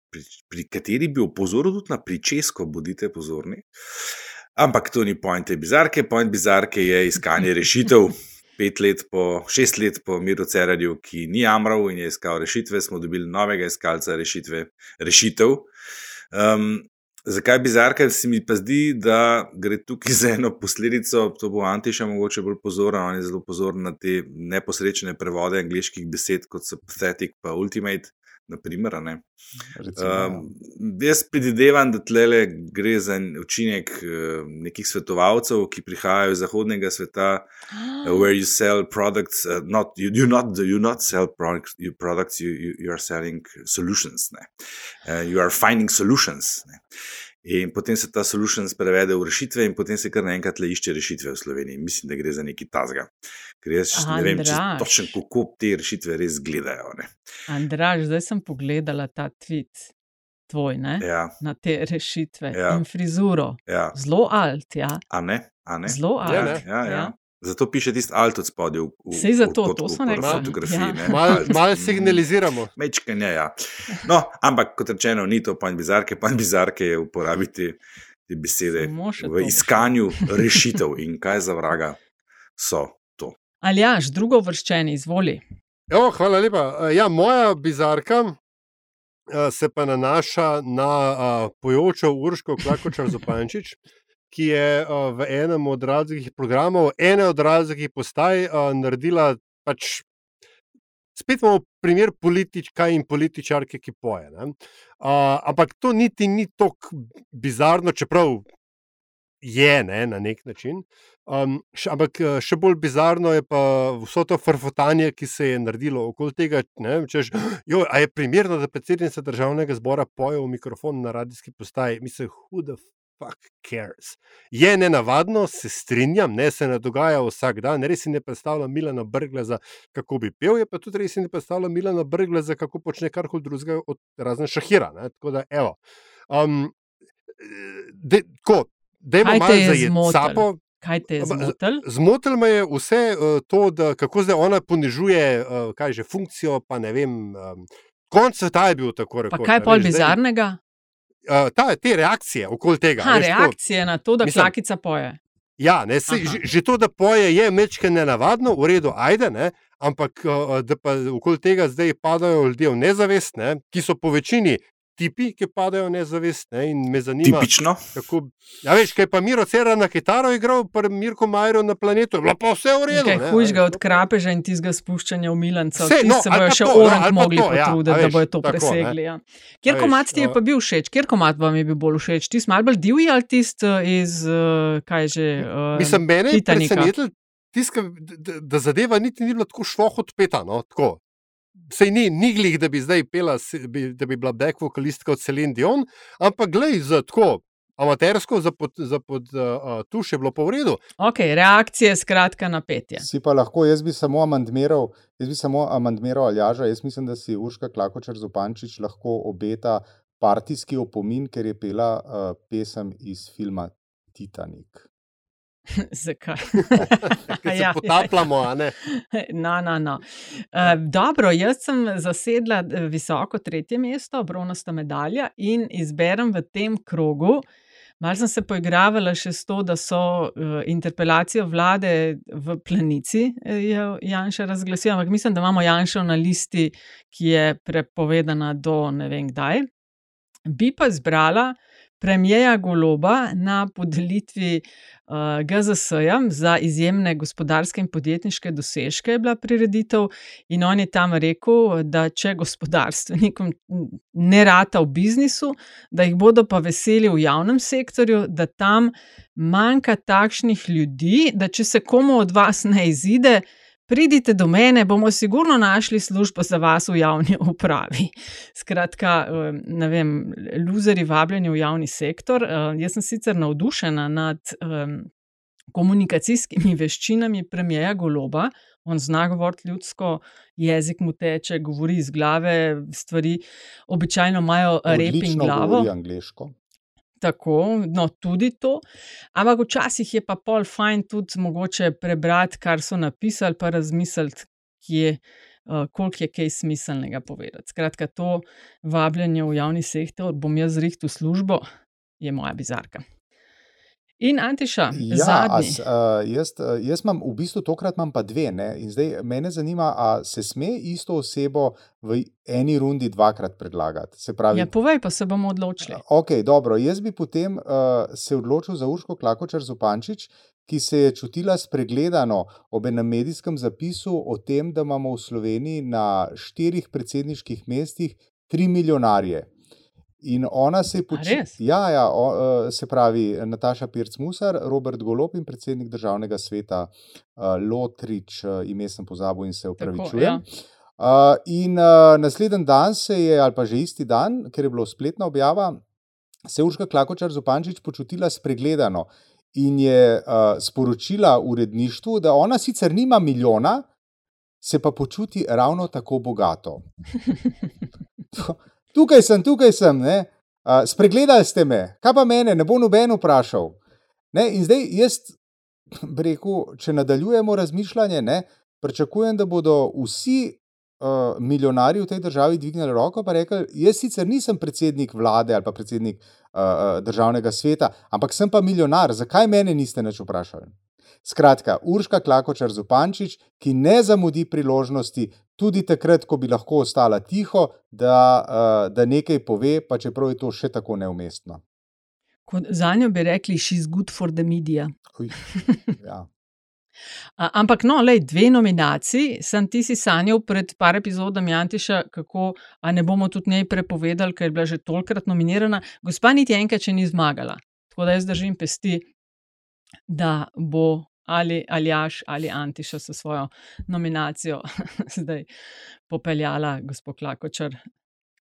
Pri, pri kateri bi opozoril tudi na pričesko, bodite pozorni. Ampak to ni point te bizarke. Point bizarke je iskanje rešitev. Pet let po, šest let po Miru Cerarju, ki ni amral in je iskal rešitve, smo dobili novega iskalca rešitve, rešitev. Um, zakaj bizarka? Se mi pa zdi, da gre tukaj za eno posledico, to bo Antiša mogoče bolj pozoren, on je zelo pozoren na te neposrečene prevode angliških besed, kot so pathetic in ultimate naprimer. Ne. Recimo, ja. Um, jaz predvidevam, da tle gre za en učinek uh, nekih svetovalcev, ki prihajajo iz zahodnega sveta, uh, where you sell products, uh, not, you, you, not, you not sell products, you, products you, you, you are selling solutions. Ne. Uh, you are finding solutions. Ne. In potem se ta solutions prevede v rešitve, in potem se kar naenkrat le išče rešitve v Sloveniji. Mislim, da gre za neki tazga. Ker jaz Aha, ne vem, točno kako te rešitve res gledajo. Ne. Andraž, zdaj sem pogledala ta tweet tvoj, ne? Ja, na te rešitve Ja. in frizuro. ja. Zelo alt, ja. A ne? A ne? Zelo Ja, alt. ne. Ja, ja. Zato piše tisti alt od spodaj. v- v- Sej zato, v- to sem v rekla. fotografiji. Ja. ne, Mal, alt. mal signaliziramo. Mečkanje, ja. No, ampak kot rečeno, ni to panj bizarke. Panj bizarke je uporabiti te besede v to. iskanju rešitev in kaj za vraga so to. Ali jaš, drugo vrščeni, izvoli. Jo, hvala lepa. Ja, moja bizarka eh, se pa nanaša na a, pojočo Urško Klakočar Zopančič, ki je a, v enem od različnih programov, ene od različnih postaj a, naredila pač. Spet imamo primer politička in političarke, ki poje. A, ampak to niti ni tako bizarno, čeprav je ne, na nek način. Um, še, ampak še bolj bizarno je pa vso to frfotanje, ki se je naredilo okoli tega. Ne, češ, jo, a je primerno, da predsednica državnega zbora poje v mikrofon na radijski postaji? Mislim, the fuck cares. Je nenavadno, se strinjam, ne se ne dogaja vsak dan. Res si ne predstavljam Milana Brgleza, kako bi pel, je pa tudi res si ne predstavljam Milana Brgleza, kako počne karkoli drugega od razen šahira. Ne? Tako da, evo. Um, de, ko, Dajmo malo zmotilo? sapo. Kaj te je Ampak, zmotil? Zmotil me je vse uh, to, da, kako zdaj ona ponižuje, uh, kaj že funkcijo. Pa ne vem, um, konc sveta je bil tako rekoč. kaj je pol bizarnega? Uh, ta, te reakcije okoli tega. Ha, veš, to- reakcije na to, da Mislim- klakica poje. Ja, ne, se, že, že to, da poje, je mečke nenavadno, v redu, ajde, ne, ampak uh, da pa okoli tega zdaj padajo ljudje v nezavest, ne, ki so po večini tipi, ki padajo nezavest. Ne, in me zanima, Tipično. kako. Ja, veš, kaj pa Miro Cera na kitaro igral, pa Mirko Majer na planetu, je bilo pa vse v redu. Kaj ne, a hujšega veš, od to krapeža in tistega spuščanja v Milanca. Ti no, se bojo še to, no, orang pa mogli to, ja, potruditi, da veš, bojo to tako, presegli. Ja. Kjer komat ti je no. pa bil všeč? Kjer komat vam je bil bolj všeč? Ti si mal bolj divji ali tisti uh, iz, uh, kaj že, uh, Mislim, mene je Titanika? presenetilo, tiska, da, da zadeva niti ni bila tako šloh odpeta. No, tako. Sej ni, ni glih, da bi zdaj pela, da bi bila back vokalistka od Celine Dion, ampak glej, za tako amatersko, za pod, za pod uh, tuš je bilo pa v redu. Ok, reakcije, skratka, napetje. Si pa lahko, jaz bi samo amandmiral, jaz bi samo amandmiral Aljaža. Jaz mislim, da si Urška Klakočar Zupančič lahko obeta partijski opomin, ker je pela uh, pesem iz filma Titanic. Zakaj? Ker se Ja, ja, potapljamo, a ne. No, no, no. Uh, dobro, jaz sem zasedla eh, visoko tretje mesto, bronasto medalja in izberem v tem krogu. Mal sem se poigravala še s to, da so uh, interpelacijo vlade v planici, eh, je Janša razglasil, ampak mislim, da imamo Janša na listi, ki je prepovedana do ne vem kdaj. Bi pa izbrala premijeja Goloba na podelitvi uh, GZS-ja za izjemne gospodarske in podjetniške dosežke, je bila prireditev. In on je tam rekel, da če gospodarstvenikom ne rata v biznisu, da jih bodo pa veseli v javnem sektorju, da tam manjka takšnih ljudi, da če se komu od vas ne izide. Pridite do mene, bomo sigurno našli službo za vas v javni upravi. Skratka, ne vem, luzeri vabljeni v javni sektor. Jaz sem sicer navdušena nad komunikacijskimi veščinami premijeja Goloba. On zna govoriti ljudsko, jezik mu teče, govori iz glave, stvari običajno imajo rep in Odlično glavo. govori angliško. Tako, no, tudi to. Ampak včasih je pa pol fajn tudi mogoče prebrati, kar so napisali, pa razmisliti, kje, uh, koliko je kaj smiselnega povedati. Skratka, to vabljenje v javni sektor, bom jaz zrihtel službo, je moja bizarka. In Antiša, Ja, as, uh, jaz, uh, jaz imam v bistvu tokrat imam pa dve. Ne? In zdaj mene zanima, ali se sme isto osebo v eni rundi dvakrat predlagati. Se pravi, Ja, povej, pa se bomo odločili. Ok, dobro. Jaz bi potem uh, se odločil za Urško Klakočar Zupančič, ki se je čutila spregledano ob enem medijskem zapisu o tem, da imamo v Sloveniji na štirih predsedniških mestih tri milijonarje. In ona se je počela. Ja, ja o, uh, se pravi Nataša Pirc-Musar, Robert Golop in predsednik državnega sveta uh, Lotrič, uh, ime sem pozabil in se upravičujem. Tako, ja. Uh, in uh, naslednji dan se je, ali pa že isti dan, ker je bila spletna objava, se je Urška Klakočar Zupančič počutila spregledano in je uh, sporočila uredništvu, da ona sicer nima milijona, se pa počuti ravno tako bogato. tukaj sem, tukaj sem, uh, spregledali ste me, kaj pa mene, ne bo noben vprašal. Ne? In zdaj jaz, rekel, če nadaljujemo razmišljanje, ne, pričakujem, da bodo vsi uh, milijonarji v tej državi dvignili roko in rekli: Jaz sicer nisem predsednik vlade ali pa predsednik uh, državnega sveta, ampak sem pa milijonar, zakaj mene niste več vprašali? Skratka, Urška Klakočar Zupančič, ki ne zamudi priložnosti, tudi takrat, ko bi lahko ostala tiho, da, uh, da nekaj pove, pa čeprav je to še tako neumestno. Za njo bi rekli, she's good for the media. Uj, ja. Ampak, no, lej, dve nominaciji, sem ti si sanjal pred par epizodami Antiša, kako ne bomo tudi njej prepovedali, ker je bila že tolkrat nominirana. Gospa niti enkrat še ni zmagala. Tako da jaz držim pesti, da bo ali Aljaš ali Antiša s svojo nominacijo zdaj popeljala gospod Klakočar.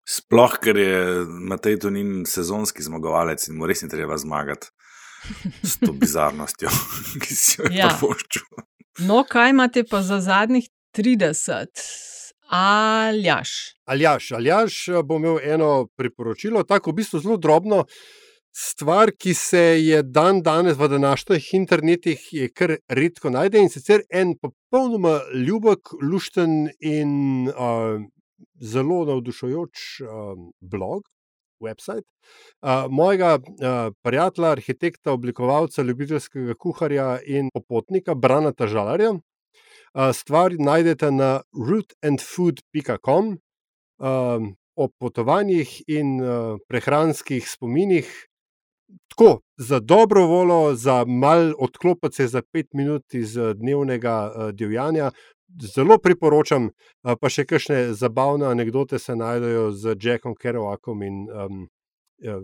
Sploh, ker je Matej Tonin sezonski zmagovalec in mu res ni treba zmagati s to bizarnostjo, ki si jo ja. pošču. No, kaj imate pa za zadnjih 30? Aljaš. Aljaš, Aljaš bo imel eno priporočilo, tako v bistvu zelo drobno. Stvar, ki se je dan danes v današnjih internetih, kar redko najde in sicer en popolnoma ljubek, lušten in uh, zelo navdušujoč uh, blog, website. Uh, mojega uh, prijatelja, arhitekta, oblikovalca, ljubiteljskega kuharja in popotnika Brana Žalarja. Uh, stvar najdete na rootandfood.com uh, o potovanjih in uh, prehranskih spominih. Tako, za dobro voljo, za mal odklopiti se za pet minut iz dnevnega uh, divjanja, zelo priporočam, pa še kakšne zabavne anekdote se najdejo z Jackom Kerouakom in um,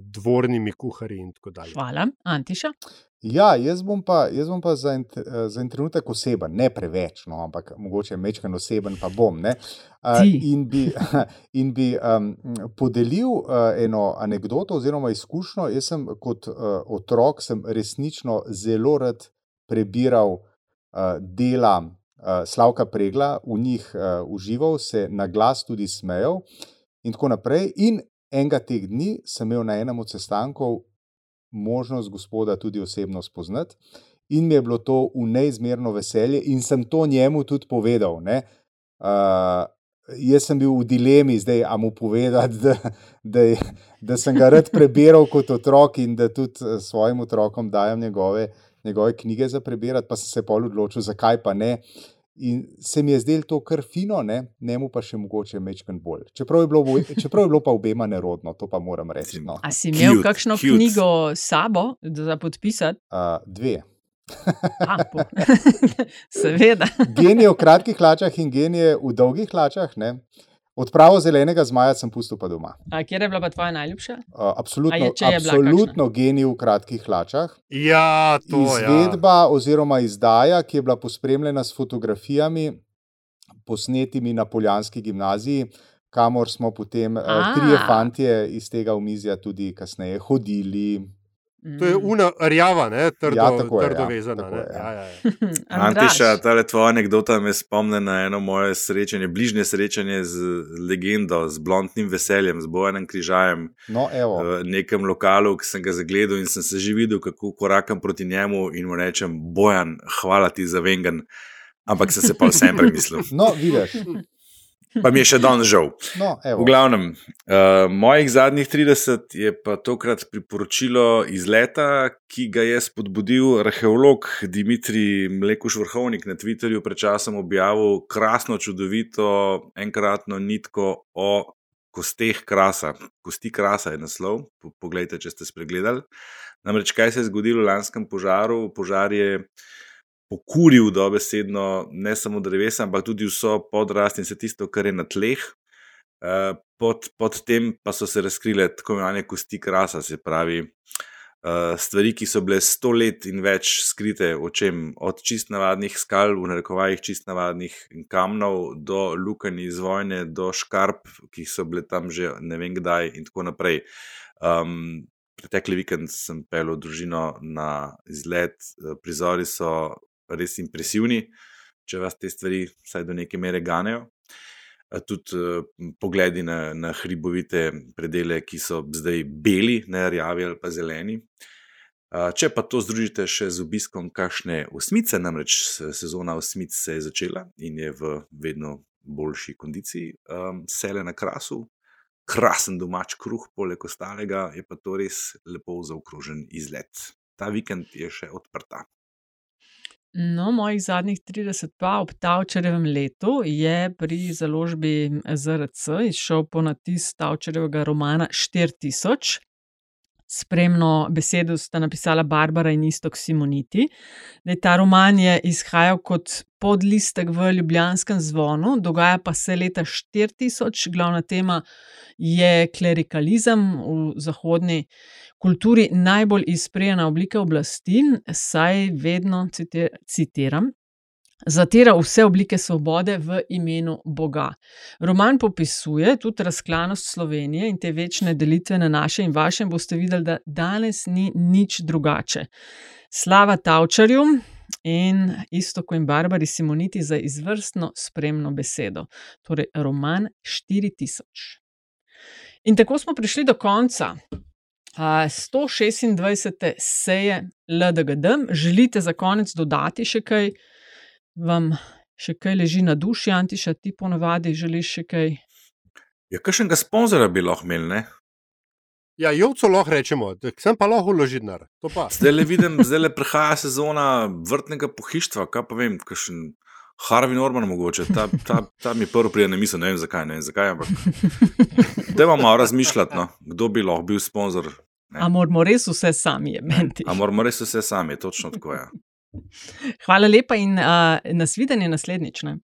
dvornimi kuharji. Hvala, Antiša. Ja, jaz bom pa, jaz bom pa za, en, za en trenutek oseben, ne preveč, no, ampak mogoče mečken oseben, pa bom. Uh, in bi, in bi um, podelil uh, eno anegdoto oziroma izkušnjo. Jaz sem kot uh, otrok sem resnično zelo rad prebiral uh, dela uh, Slavka Pregla, v njih uh, užival, se na glas tudi smejal, in tako naprej. In enega teh dni sem imel na enem od sestankov možnost gospoda tudi osebno spoznati, in mi je bilo to v neizmerno veselje, in sem to njemu tudi povedal. Uh, jaz sem bil v dilemi, zdaj a mu povedati, da, da, da sem ga rad prebiral kot otrok in da tudi svojim otrokom dajem njegove. Njegove knjige za preberati, pa sem se pol odločil, zakaj pa ne. In se mi je zdelo to kar fino, ne, ne mu pa še mogoče mečken bolj. Čeprav je, bilo, čeprav je bilo pa obema nerodno, to pa moram reči. No. A si imel cute, kakšno cute. knjigo s sabo za podpisati? Uh, dve. Seveda. genije v kratkih hlačah in genije v dolgih hlačah. Ne. Odpravo zelenega zmaja sem pustil pa doma. A kje je bila pa tvoja najljubša? Uh, absolutno, je, absolutno genij v kratkih hlačah. Ja, to je. Izvedba ja. oziroma izdaja, ki je bila pospremljena s fotografijami, posnetimi na Poljanski gimnaziji, kamor smo potem uh, trije fantje iz tega omizja tudi kasneje hodili. To je una rjava, ne? trdo, ja, tako trdo je, vezana. Ja, je, ja. Ja, ja, ja. Antiša, ta tvoja anekdota me spomne na eno moje srečanje, bližnje srečanje z legendo, z blondnim veseljem, z Bojanem Križajem. No, v nekem lokalu, ki sem ga zagledal in sem se že videl, kako korakam proti njemu in mu rečem: Bojan, hvala ti za vengan. Ampak sem se pa vsem premislil. No, vidiš. Pa mi je še danes žal. No, v glavnem, uh, mojih zadnjih 30 je pa tokrat priporočilo iz leta, ki ga je spodbudil arheolog Dimitrij Mlekuš Vrhovnik na Twitterju pred časom objavil krasno, čudovito, enkratno nitko o kosteh krasa. Kosti krasa je naslov, poglejte, če ste spregledali. Namreč, kaj se je zgodilo v lanskem požaru? Požar je pokuril dobesedno ne samo drevesa, ampak tudi vso podrast in vse tisto, kar je na tleh. Uh, pod, pod tem pa so se razkrile tako imenovane kosti krasa, se pravi. Uh, stvari, ki so bile sto let in več skrite, očem, od čist navadnih skal, v narekovajih čist navadnih kamnov, do lukenj iz vojne, do škarp, ki so bile tam že ne vem kdaj, in tako naprej. Um, pretekli vikend sem pel družino na izlet, prizori so res impresivni, če vas te stvari vsaj do neke mere ganejo tudi pogledi na, na hribovite predele, ki so zdaj beli, ne rjavi ali pa zeleni. Če pa to združite še z obiskom kakšne osmice, namreč sezona osmic se je začela in je v vedno boljši kondiciji, sele na krasu, krasen domač kruh, poleg ostalega, je pa to res lepo zaokrožen izlet. Ta vikend je še odprta. No, mojih zadnjih 30 pa ob Tavčarjevem letu je pri založbi ZRC izšel ponatis Tavčarjevega romana 4000. Spremno besedo sta napisala Barbara in Istok Simoniti. Dej, ta roman je izhajal kot podlistek v Ljubljanskem zvonu, dogaja pa se leta 4000, glavna tema je klerikalizem v zahodni kulturi najbolj izprijena oblika oblasti, saj vedno, citiram, zatira vse oblike svobode v imenu Boga. Roman popisuje tudi razklanost Slovenije in te večne delitve na naše in vaše, in boste videli, da danes ni nič drugače. Slava Tavčarju in isto kot in Barbari Simoniti za izvrstno spremno besedo. Torej, roman 4000. In tako smo prišli do konca. 126. seje LDGD, želite za konec dodati še kaj, vam še kaj leži na duši, Antiša, ti ponovadi želiš še kaj? Ja, kakšnega sponzorja bi lahko imeli, ne? Ja, jovco lahko rečemo, sem pa lahko uložitnar. Zdaj le vidim, zdaj le prihaja sezona vrtnega pohištva, kaj pa vem, kakšen. Harvey Norman, mogoče, ta, ta, ta mi prvi pride na misel, ne vem zakaj, ne vem zakaj, ampak. Da malo razmišljati, no, kdo bi lahko bil sponzor. A moramo res vse sami, menti. A moramo res vse sami, točno tako je. Ja. Hvala lepa in uh, nasvidenje naslednjič. Ne?